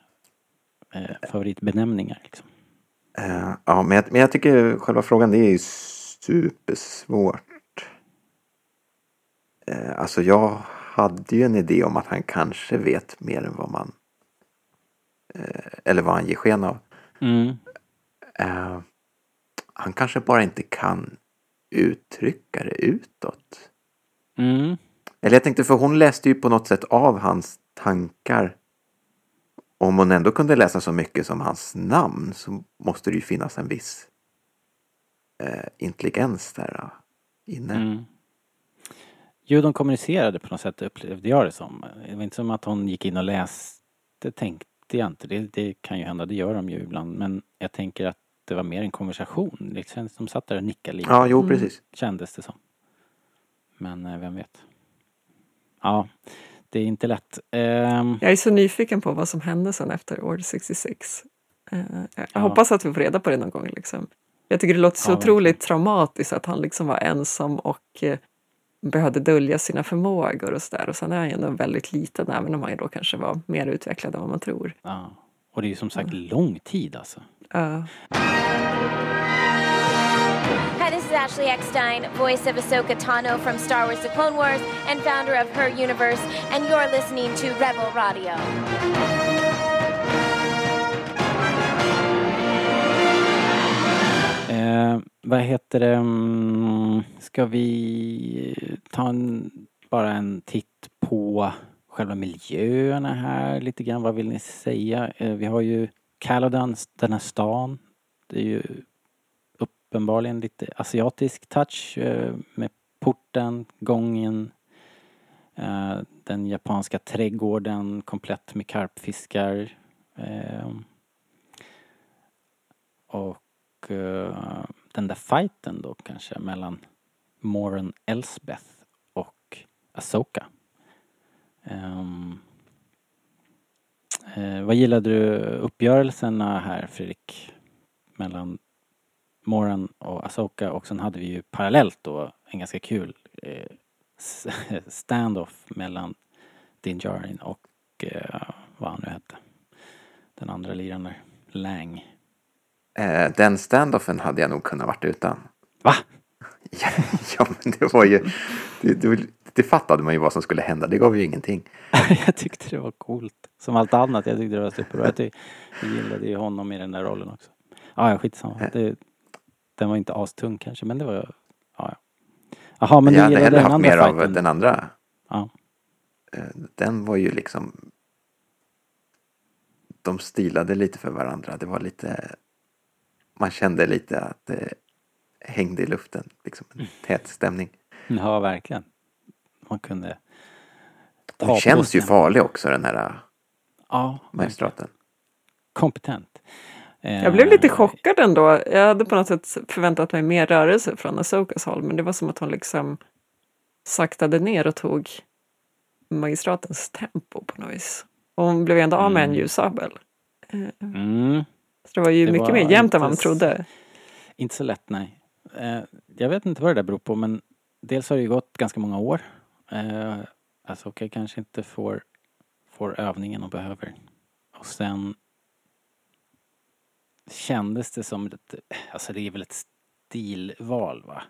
eh, favoritbenämningar. Liksom. Eh, ja, men jag, men jag tycker själva frågan det är ju supersvårt. Uh, alltså jag hade ju en idé om att han kanske vet mer än vad man... eh, eller vad han ger sken av. Mm. Eh, han kanske bara inte kan uttrycka det utåt. Mm. Eller jag tänkte, för hon läste ju på något sätt av hans tankar. Om hon ändå kunde läsa så mycket som hans namn så måste det ju finnas en viss eh, intelligens där inne. Mm. Jo, de kommunicerade på något sätt upplevde jag det som. Det var inte som att hon gick in och läste, tänkte jag inte. Det, det kan ju hända, det gör de ju ibland. Men jag tänker att det var mer en konversation. Det känns som de satt där och nickade lite. Ja, jo Mm. precis. Kändes det som. Men eh, vem vet. Ja, det är inte lätt. Ehm, Jag är så nyfiken på vad som hände sen efter Order 66. Eh, jag Ja. hoppas att vi får reda på det någon gång. Liksom. Jag tycker det låter så Ja, otroligt traumatiskt att han liksom var ensam och eh, behövde dölja sina förmågor och sådär. Och sen är han ju ändå väldigt liten, även om han ju då kanske var mer utvecklad än vad man tror. ja. Och det är ju som sagt lång tid alltså. Ja. Hi, this is Ashley Eckstein, voice of Ahsoka Tano from Star Wars The Clone Wars and founder of Her Universe, and you're listening to Rebel Radio. Eh, vad heter det? Mm, ska vi ta en, bara en titt på själva miljöerna här lite grann? Vad vill ni säga? Eh, vi har ju Caladan, den här stan. Det är ju uppenbarligen lite asiatisk touch eh, med porten, gången, eh, den japanska trädgården komplett med karpfiskar. Och den där fighten då kanske mellan Moran Elsbeth och Asoka. Um, ehm, eh, vad gillade du uppgörelserna här Fredrik? Mellan Moran och Asoka och sen hade vi ju parallellt då en ganska kul eh, standoff mellan Din Djarin och eh, vad han nu hette. Den andra liraren där. Lang. Eh, den standoffen hade jag nog kunnat varit utan. Va? Ja, ja men det var ju... Det, det, det fattade man ju vad som skulle hända. Det gav ju ingenting. jag tyckte det var coolt. Som allt annat. Jag tyckte det var superbra. Jag, jag gillade ju honom i den där rollen också. Ja, ja skitsamma. Det, den var inte astung kanske, men det var... Ja, ja. Jaha, men jag du hade gillade hellre den haft andra mer av den andra. Ja. Eh, Den var ju liksom... De stilade lite för varandra. Det var lite... Man kände lite att det hängde i luften. Liksom en tät stämning. ja, verkligen. Man kunde ta Hon känns ju farlig också den här Ja, magistraten. kompetent. Eh, Jag blev lite chockad ändå. Jag hade på något sätt förväntat mig mer rörelse från Asokas håll, men det var som att hon liksom saktade ner och tog magistratens tempo på något vis. Och hon blev ändå av med en Mm. ljussabel. Mm, Så det var ju Det mycket var mer jämnt än vad man trodde. inte så lätt, nej. Eh, jag vet inte vad det där beror på, men dels har det ju gått ganska många år. Eh, alltså, okej, kanske inte får, får övningen och behöver. Och sen kändes det som ett, alltså det är väl ett stilval va?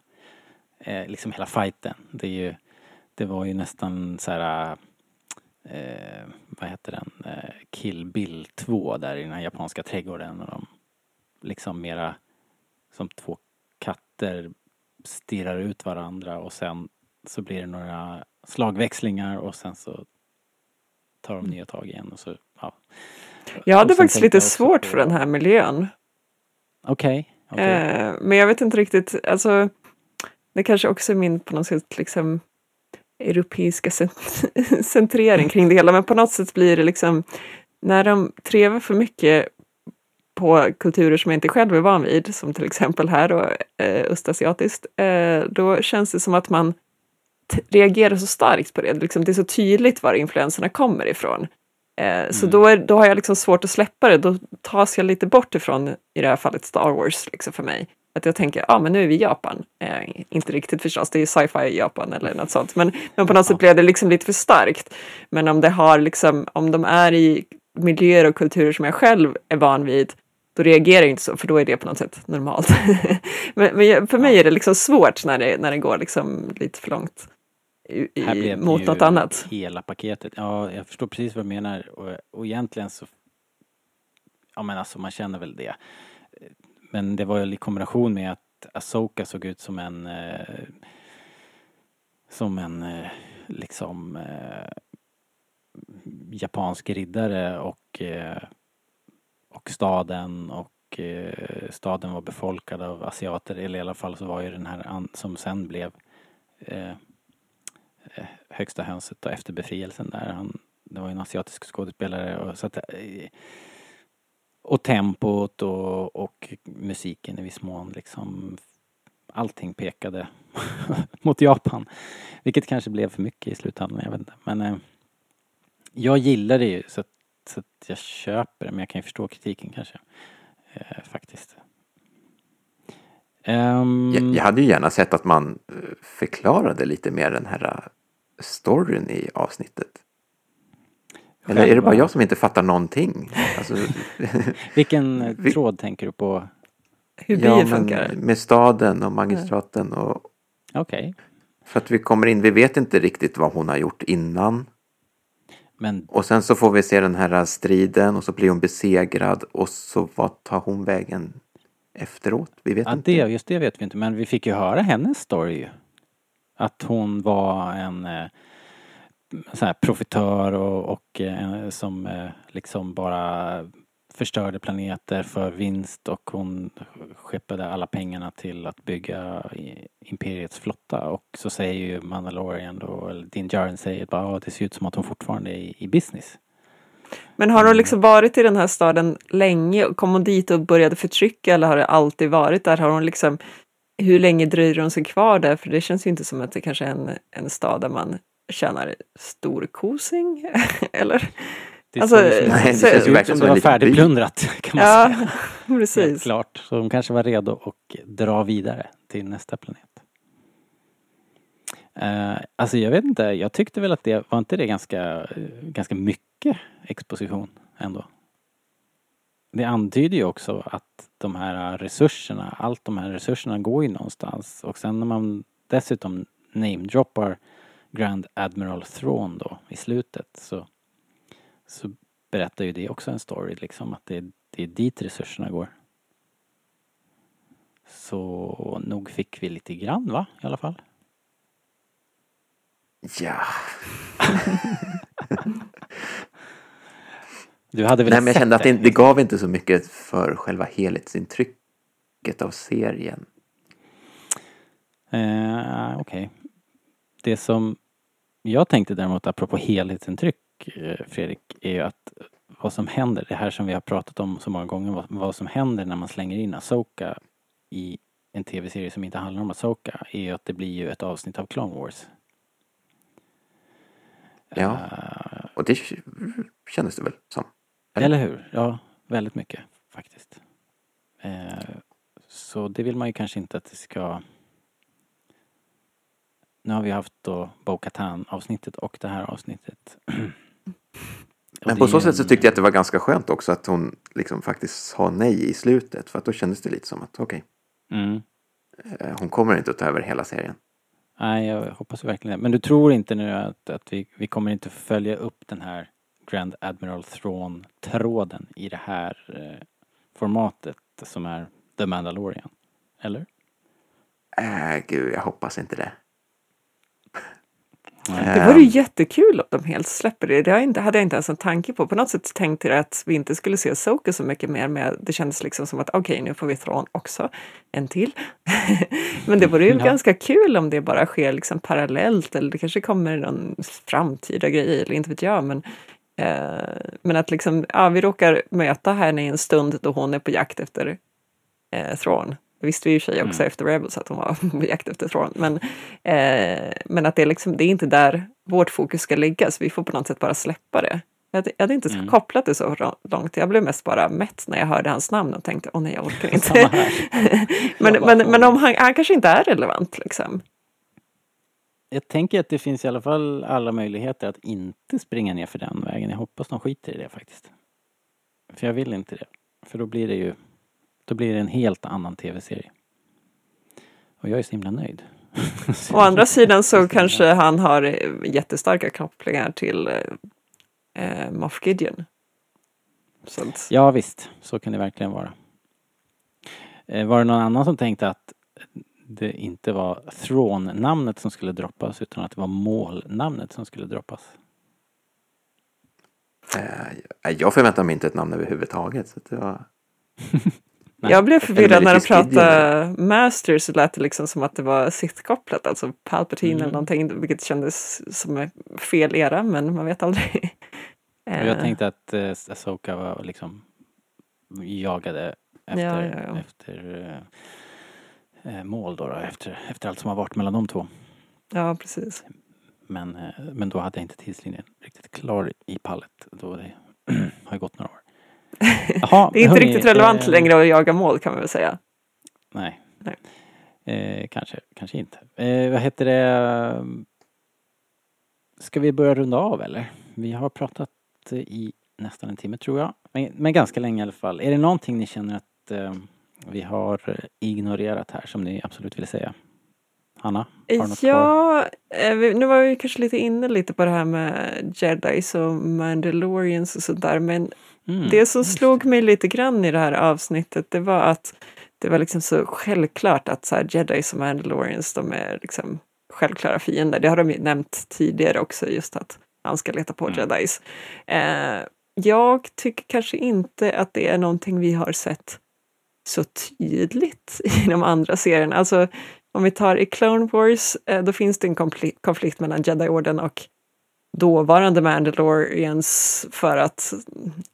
Eh, liksom hela fighten. Det är ju, det var ju nästan så här, eh, vad heter den, eh, Kill Bill 2 där i den här japanska trädgården och de liksom mera som två katter stirrar ut varandra och sen så blir det några slagväxlingar och sen så tar de nya tag igen och så, ja. Jag hade faktiskt lite svårt för den här miljön. Okej, okej. Eh, men jag vet inte riktigt, alltså det kanske också är min på något sätt liksom europeiska cent- centrering kring det hela, men på något sätt blir det liksom när de trevar för mycket på kulturer som jag inte själv är van vid, som till exempel här och eh, östasiatiskt, eh, då känns det som att man reagerar så starkt på det. Liksom, det är så tydligt var influenserna kommer ifrån. Eh, Så Mm. då, är, då har jag liksom svårt att släppa det. Då tas jag lite bort ifrån, i det här fallet, Star Wars liksom för mig. Att jag tänker, ja ah, men nu är vi i Japan. Eh, inte riktigt förstås, det är sci-fi i Japan eller något sånt. Men, men på något sätt blev det liksom lite för starkt. Men om det har liksom, om de är i miljöer och kulturer som jag själv är van vid, då reagerar jag inte så, för då är det på något sätt normalt. men, men för mig är det liksom svårt när det, när det går liksom lite för långt i, Här blev mot ju något annat. hela paketet. Ja, jag förstår precis vad du menar och, och egentligen så Ja men alltså man känner väl det. Men det var ju i kombination med att Asoka såg ut som en eh, som en eh, liksom eh, japansk riddare och eh, och staden och eh, staden var befolkad av asiater eller i alla fall så var ju den här an, som sen blev eh, eh högsta hönset efter befrielsen där. Han, det var ju en asiatisk skådespelare och så att, eh, och tempot och, och musiken i viss mån liksom allting pekade mot Japan. Vilket kanske blev för mycket i slutändan, jag vet inte. Men eh, jag gillar det ju så att, så att jag köper det men jag kan ju förstå kritiken kanske. Eh, faktiskt. Um, Jag, jag hade ju gärna sett att man eh, förklarade lite mer den här eh, storyn i avsnittet. Eller är det bara jag som inte fattar någonting? Alltså, Vilken eh, Vi- tråd tänker du på? Hur ja, bier men funkar. med staden och magistraten och Okej. för att vi kommer in, vi vet inte riktigt vad hon har gjort innan. Men Och sen så får vi se den här striden och så blir hon besegrad och så vad tar hon vägen efteråt? Vi vet ja, inte. det, just det vet vi inte. Men vi fick ju höra hennes story. Att hon var en eh, så här profitör och, och eh, som eh, liksom bara förstörde planeter för vinst och hon skeppade alla pengarna till att bygga Imperiets flotta och så säger ju Mandalorian då, eller Din Djarin säger bara att det ser ut som att hon fortfarande är i, i business. Men har hon liksom varit i den här staden länge? Kom hon dit och började förtrycka eller har det alltid varit där? Har hon liksom, hur länge dröjer hon sig kvar där? För det känns ju inte som att det kanske är en, en stad där man tjänar storkosing, eller? Det Alltså, ser ut som- nej, det det känns ju som verkligen det som en var färdigplundrat kan man Ja, säga. Helt precis. klart. Så de kanske var redo att dra vidare till nästa planet. Eh, alltså jag vet inte, jag tyckte väl att det, var inte det ganska, eh, ganska mycket exposition ändå? Det antyder ju också att de här resurserna, allt de här resurserna går ju någonstans och sen när man dessutom namedroppar Grand Admiral Thrawn då i slutet så, så berättar ju det också en story liksom att det, det är dit resurserna går. Så nog fick vi lite grann va, i alla fall. Ja. Du hade väl Nej, men jag kände att det, det gav inte så mycket för själva helhetsintrycket av serien. Eh, Okej. Det som jag tänkte däremot apropå helhetsintryck eh, Fredrik är ju att vad som händer, det här som vi har pratat om så många gånger, vad, vad som händer när man slänger in Asoka i en tv-serie som inte handlar om Asoka är ju att det blir ju ett avsnitt av Clone Wars. Ja. Eh, Och det kändes det väl som. Eller? Eller hur? Ja, väldigt mycket faktiskt. Eh, så det vill man ju kanske inte att det ska... Nu har vi haft då Bo-Katan avsnittet och det här avsnittet. Men på så sätt så tyckte jag att det var ganska skönt också att hon liksom faktiskt sa nej i slutet. För att då kändes det lite som att okej, Mm. eh, hon kommer inte att ta över hela serien. Nej, jag hoppas verkligen det. Men du tror inte nu att, att vi, vi kommer inte följa upp den här Grand Admiral Thrawn-tråden i det här eh, formatet som är The Mandalorian? Eller? Äh, gud, jag hoppas inte det. Det vore ju jättekul om de helt släpper det. Det hade jag inte ens en tanke på. På något sätt tänkte jag att vi inte skulle se Soka så mycket mer. Men det kändes liksom som att okej, nu får vi Thrawn också. En till. men det vore ju Ja. ganska kul om det bara sker liksom parallellt. Eller det kanske kommer någon framtida grej, eller inte vet jag. Men, eh, men att liksom, ja, vi råkar möta henne i en stund då hon är på jakt efter eh, Thrawn. Det visste vi ju i sig också Mm. efter Rebels att hon var på jakt efter Thrawn. Men, eh, men att det är, liksom, det är inte där vårt fokus ska ligga, så vi får på något sätt bara släppa det. Jag hade, jag hade inte Mm. kopplat det så långt. Jag blev mest bara mätt när jag hörde hans namn och tänkte åh nej, jag orkar inte. men, men, men om han, han kanske inte är relevant liksom. Jag tänker att det finns i alla fall alla möjligheter att inte springa ner för den vägen. Jag hoppas de skiter i det faktiskt. För jag vill inte det. För då blir det ju då blir det en helt annan tv-serie. Och jag är så himla nöjd. Å andra sidan så kanske han har eh, jättestarka kopplingar till eh, eh, Moff Gideon. Så att, Ja visst, så kan det verkligen vara. Eh, Var det någon annan som tänkte att det inte var Thrawn-namnet som skulle droppas utan att det var målnamnet som skulle droppas? Eh, jag förväntar mig inte ett namn överhuvudtaget. Så att det var... Nej. Jag blev förvirrad när de pratade Master så lät det liksom som att det var Sith-kopplat, alltså Palpatine Mm. eller någonting, vilket kändes som fel era, men man vet aldrig. Jag Eh, tänkte att eh, Asoka var liksom jagade efter, Ja, ja, ja. efter eh, eh, mål då, då efter, efter allt som har varit mellan de två. Ja, precis. Men, eh, men då hade jag inte tidslinjen riktigt klar i pallet. Då det har gått några år. Jaha, Det är inte hörni, riktigt relevant eh, längre att jaga mål kan man väl säga. Nej. Nej. Eh, kanske, kanske inte. Eh, vad heter det? Ska vi börja runda av eller? Vi har pratat eh, i nästan en timme tror jag. Men, men ganska länge i alla fall. Är det någonting ni känner att eh, vi har eh, ignorerat här som ni absolut vill säga? Hanna? Ja, vi- nu var vi kanske lite inne lite på det här med jedis och mandalorians och sådär, men Mm, det som slog mig lite grann i det här avsnittet, det var att det var liksom så självklart att så här, jedis och mandalorians, de är liksom självklara fiender. Det har de ju nämnt tidigare också, just att han ska leta på Mm. jedis. Eh, jag tycker kanske inte att det är någonting vi har sett så tydligt i de andra serierna. Alltså, om vi tar i Clone Wars, eh, då finns det en konflikt mellan Jedi-orden och dåvarande Mandalorians för att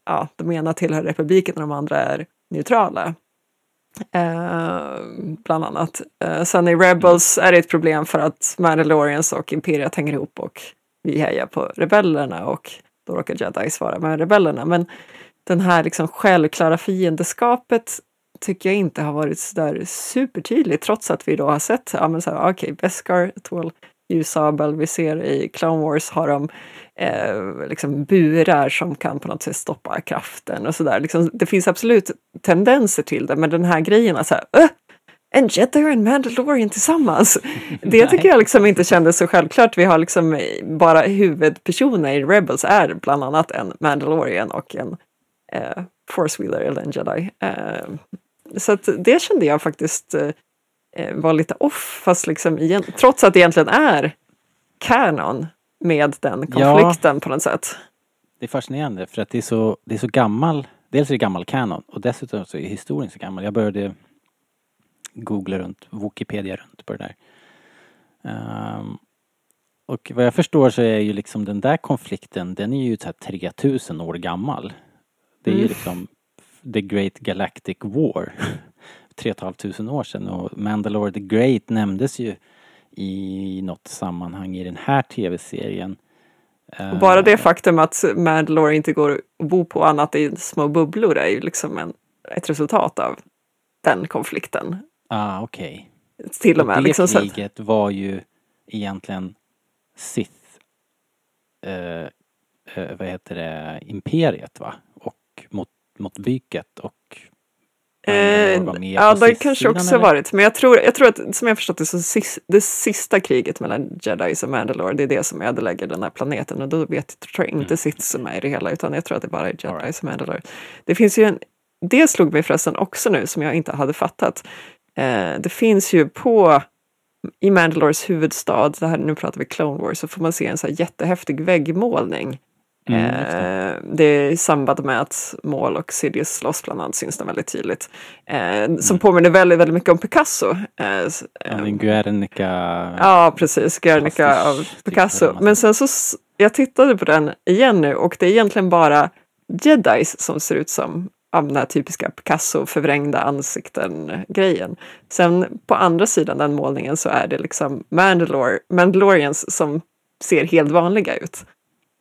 ja, de ena tillhör republiken och de andra är neutrala. Eh, bland annat. Eh, sen i Rebels är det ett problem för att Mandalorians och Imperiet hänger ihop och vi hejar på rebellerna och då råkar Jedis vara med rebellerna. Men den här liksom självklara fiendeskapet tycker jag inte har varit så där supertydligt trots att vi då har sett, ja men så här, okej, Beskar tål ljussabel, vi ser i Clone Wars har de eh, liksom burar som kan på något sätt stoppa kraften och sådär. Liksom, det finns absolut tendenser till det, men den här grejen att så här, "Öh, en jedi och en mandalorian tillsammans. Det tycker jag liksom inte kändes så självklart. Vi har liksom bara huvudpersoner i Rebels är bland annat en mandalorian och en eh, force wheeler eller en jedi. Eh, så att det kände jag faktiskt eh, var lite off, fast liksom igen, trots att det egentligen är canon med den Ja. konflikten på något sätt. Det är fascinerande för att det är så, det är så gammal. Dels är det gammal kanon och dessutom så är historien så gammal. Jag började googla runt, Wikipedia runt på det där. Ehm, och vad jag förstår så är ju liksom den där konflikten, den är ju så här 3000 år gammal. Det är ju Mm. liksom The Great Galactic War. 3500 år sedan och Mandalore the Great nämndes ju i något sammanhang i den här tv-serien. Och bara det faktum att Mandalore inte går att bo på annat i små bubblor är ju liksom en, ett resultat av den konflikten. Ah, okej. Till och med. det Liksom, kriget var ju egentligen Sith, eh, eh, vad heter det, imperiet va? Och mot, mot byket och Eh, ja, det kanske också eller? varit. Men jag tror, jag tror att, som jag förstått det, så sis, det sista kriget mellan Jedis och Mandalore, det är det som ödelägger den här planeten. Och då vet, tror jag inte Mm. Sith som är i det hela, utan jag tror att det bara är Jedis All right. och Mandalore. Det finns ju en, det slog mig förresten också nu, som jag inte hade fattat. Eh, det finns ju på, i Mandalores huvudstad, det här, nu pratar vi Clone Wars, så får man se en så här jättehäftig väggmålning. Mm, just det. Eh, det är i samband med att Maul och Sidious slåss bland annat syns den väldigt tydligt. Eh, som påminner väldigt, väldigt mycket om Picasso. Eh, Mm. Ja, eh, Guernica... ja, precis. Guernica av typ, Picasso. Men sen så, jag tittade på den igen nu och det är egentligen bara jedis som ser ut som av den här typiska Picasso förvrängda ansikten-grejen. Sen på andra sidan den målningen så är det liksom Mandalore, Mandalorians som ser helt vanliga ut.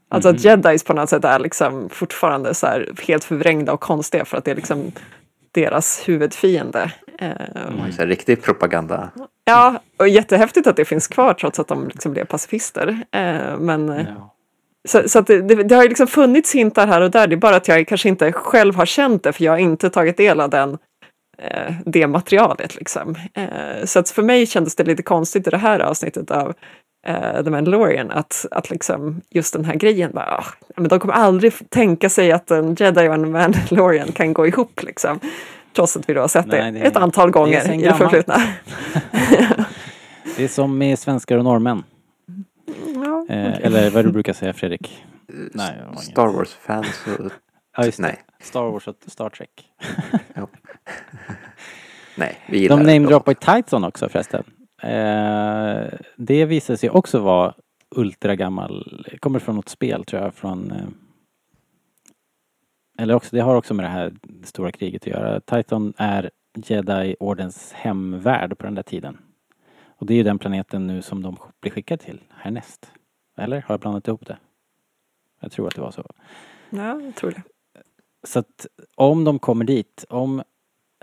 Alltså att jedis på något sätt är liksom fortfarande så helt förvrängda och konstiga för att det är liksom deras huvudfiende. Eh, Så här, riktig propaganda. Ja, och jättehäftigt att det finns kvar trots att de liksom blev pacifister. Eh, men, Ja. så så det, det, har ju liksom funnits hintar här och där, det är bara att jag kanske inte själv har känt det för jag har inte tagit del av den, eh, det materialet. Liksom. Eh, så att för mig kändes det lite konstigt i det här avsnittet av eh, The Mandalorian att, att liksom just den här grejen, bara, ah, men de kommer aldrig tänka sig att en jedi och en Mandalorian kan gå ihop. Liksom. Trots att vi då har sett Nej, det, det- ett antal det gånger sen i det förflutna. Det är som med svenskar och norrmän. Ja. Eh, eller vad du brukar säga Fredrik? Nej, det. Star Wars-fans och... Ja, just det. Nej. Star Wars och Star Trek. Nej, vi gillar De det namedroppar ju Titan också förresten. Eh, det visade sig också vara ultragammal, kommer från något spel tror jag från eh, eller också, det har också med det här stora kriget att göra. Titan är Jedi-ordens hemvärld på den där tiden. Och det är ju den planeten nu som de blir skickade till härnäst. Eller? Har jag blandat ihop det? Jag tror att det var så. ja, jag tror det. Så att om de kommer dit, om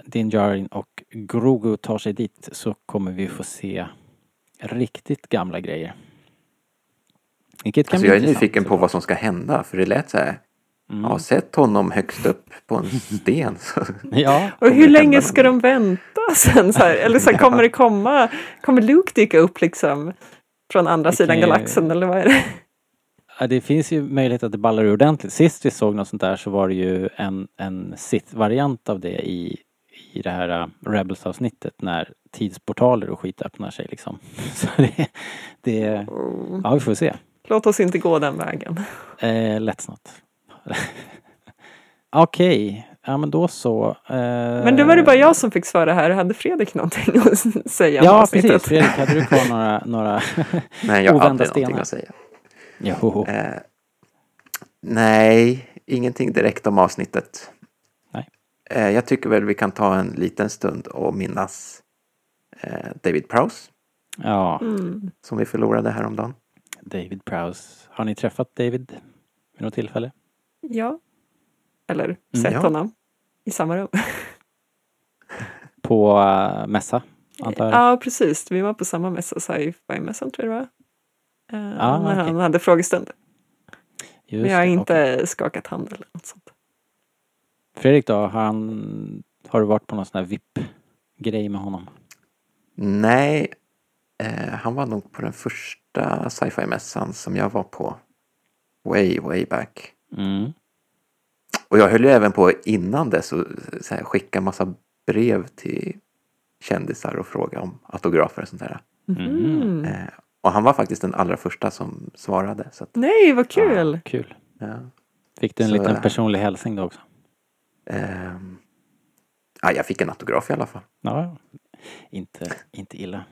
Din Djarin och Grogu tar sig dit så kommer vi få se riktigt gamla grejer. Vilket kan Alltså bli jag är nyfiken på vad som ska hända, för det lät så här. Mm. Jag har sett honom högst upp på en sten. Så. Ja, Och hur länge ska de vänta sen? Så här? Eller så här, kommer det komma, kommer Luke dyka upp liksom från andra Det sidan ju- galaxen eller vad är det? Ja, det finns ju möjlighet att det ballar ur ordentligt. Sist vi såg något sånt där så var det ju en, en Sith-variant av det i, i det här uh, Rebels-avsnittet när tidsportaler och skit öppnar sig liksom. Så det, det, ja vi får se. Låt oss inte gå den vägen. Eh, lätt snart. Okej, ja men då så. Eh, Men nu var det bara jag som fick svara här. Hade Fredrik någonting att säga Ja precis, Fredrik hade du kvar några, några Nej, jag Ovända aldrig någonting stenar. att säga. Jo. Eh, nej, ingenting direkt om avsnittet. Eh, jag tycker väl vi kan ta en liten stund och minnas eh, David Prowse Ja, Mm. som vi förlorade häromdagen. David Prowse. Har ni träffat David vid något tillfälle? Ja. Eller sett Mm, ja. honom i samma rum. På uh, mässa, antar jag? Ja, precis. Vi var på samma mässa, sci-fi-mässan tror jag det var. Eh, Ah, när okej. han hade frågestund. Just Men jag har inte okej. skakat hand eller något sånt. Fredrik då, har, han, har du varit på någon sån här VIP-grej med honom? Nej, eh, han var nog på den första sci-fi-mässan som jag var på. Way, way back. Mm. Och jag höll ju även på innan dess att så här, skicka massa brev till kändisar och fråga om autografer och sånt där. Mm. Eh, Och han var faktiskt den allra första som svarade. Så att, Nej, vad kul! Kul. ja. Fick du en Så, liten eh, personlig hälsning då också? Ehm, ja, jag fick en autograf i alla fall. Ja, inte, inte illa.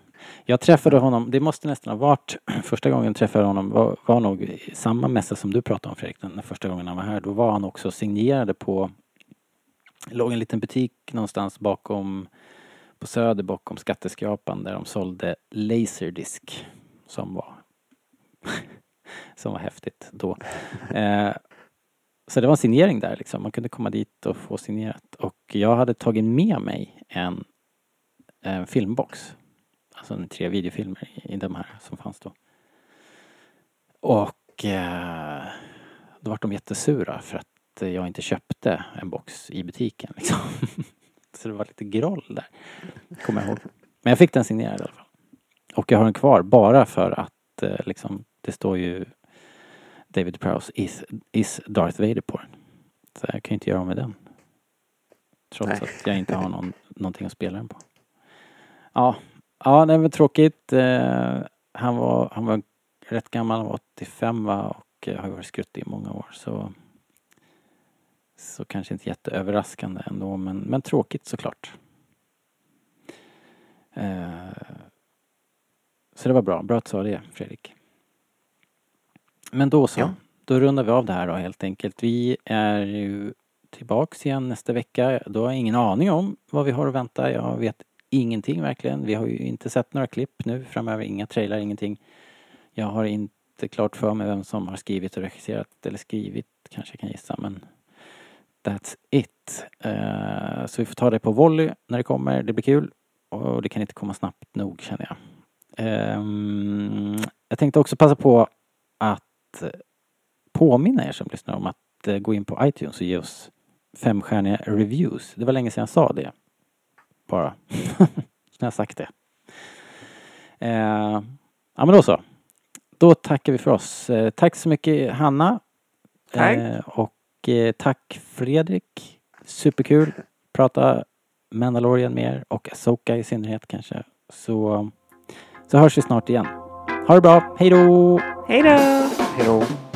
Jag träffade honom, det måste nästan ha varit första gången jag träffade honom var, var nog samma mässa som du pratade om Fredrik, den första gången han var här. Då var han också signerade på, låg en liten butik någonstans bakom, på Söder bakom Skatteskrapan där de sålde Laserdisc som var, som var häftigt då. Eh, så det var en signering där liksom. Man kunde komma dit och få signerat. Och jag hade tagit med mig en, en filmbox. Alltså en tre videofilmer i, i de här som fanns då. Och eh, då var de jättesura för att jag inte köpte en box i butiken liksom. Så det var lite groll där. Kommer jag ihåg. Men jag fick den signerad i alla fall. Och jag har den kvar bara för att eh, liksom, det står ju David Prowse is, is Darth Vader på den. Så jag kan inte göra av med den. Trots Nej. att jag inte har någon, någonting att spela den på. Ja, ja det var tråkigt. Eh, han, var, han var rätt gammal, han var 85 va? och eh, har varit skruttig i många år. Så, så kanske inte jätteöverraskande ändå, men, men tråkigt såklart. Eh, så det var bra. Bra att du sa det, Fredrik. Men då så. Ja. Då rundar vi av det här då helt enkelt. Vi är ju tillbaks igen nästa vecka. Då har jag ingen aning om vad vi har att vänta. Jag vet ingenting verkligen. Vi har ju inte sett några klipp nu framöver. Inga trailrar, ingenting. Jag har inte klart för mig vem som har skrivit och regisserat. Eller skrivit kanske jag kan gissa men That's it. Eh, så vi får ta det på volley när det kommer. Det blir kul. Och det kan inte komma snabbt nog känner jag. Ehm, jag tänkte också passa på att påminna er som lyssnar om att eh, gå in på iTunes och ge oss femstjärniga reviews. Det var länge sedan jag sa det. Bara. nu har jag sagt det. Eh, ja men då så. Då tackar vi för oss. Eh, tack så mycket Hanna. Tack. Eh, och eh, tack Fredrik. Superkul. Prata Mandalorian mer och Asoka i synnerhet kanske. Så, så hörs vi snart igen. Ha det bra. Hej då! Hej då! Hill.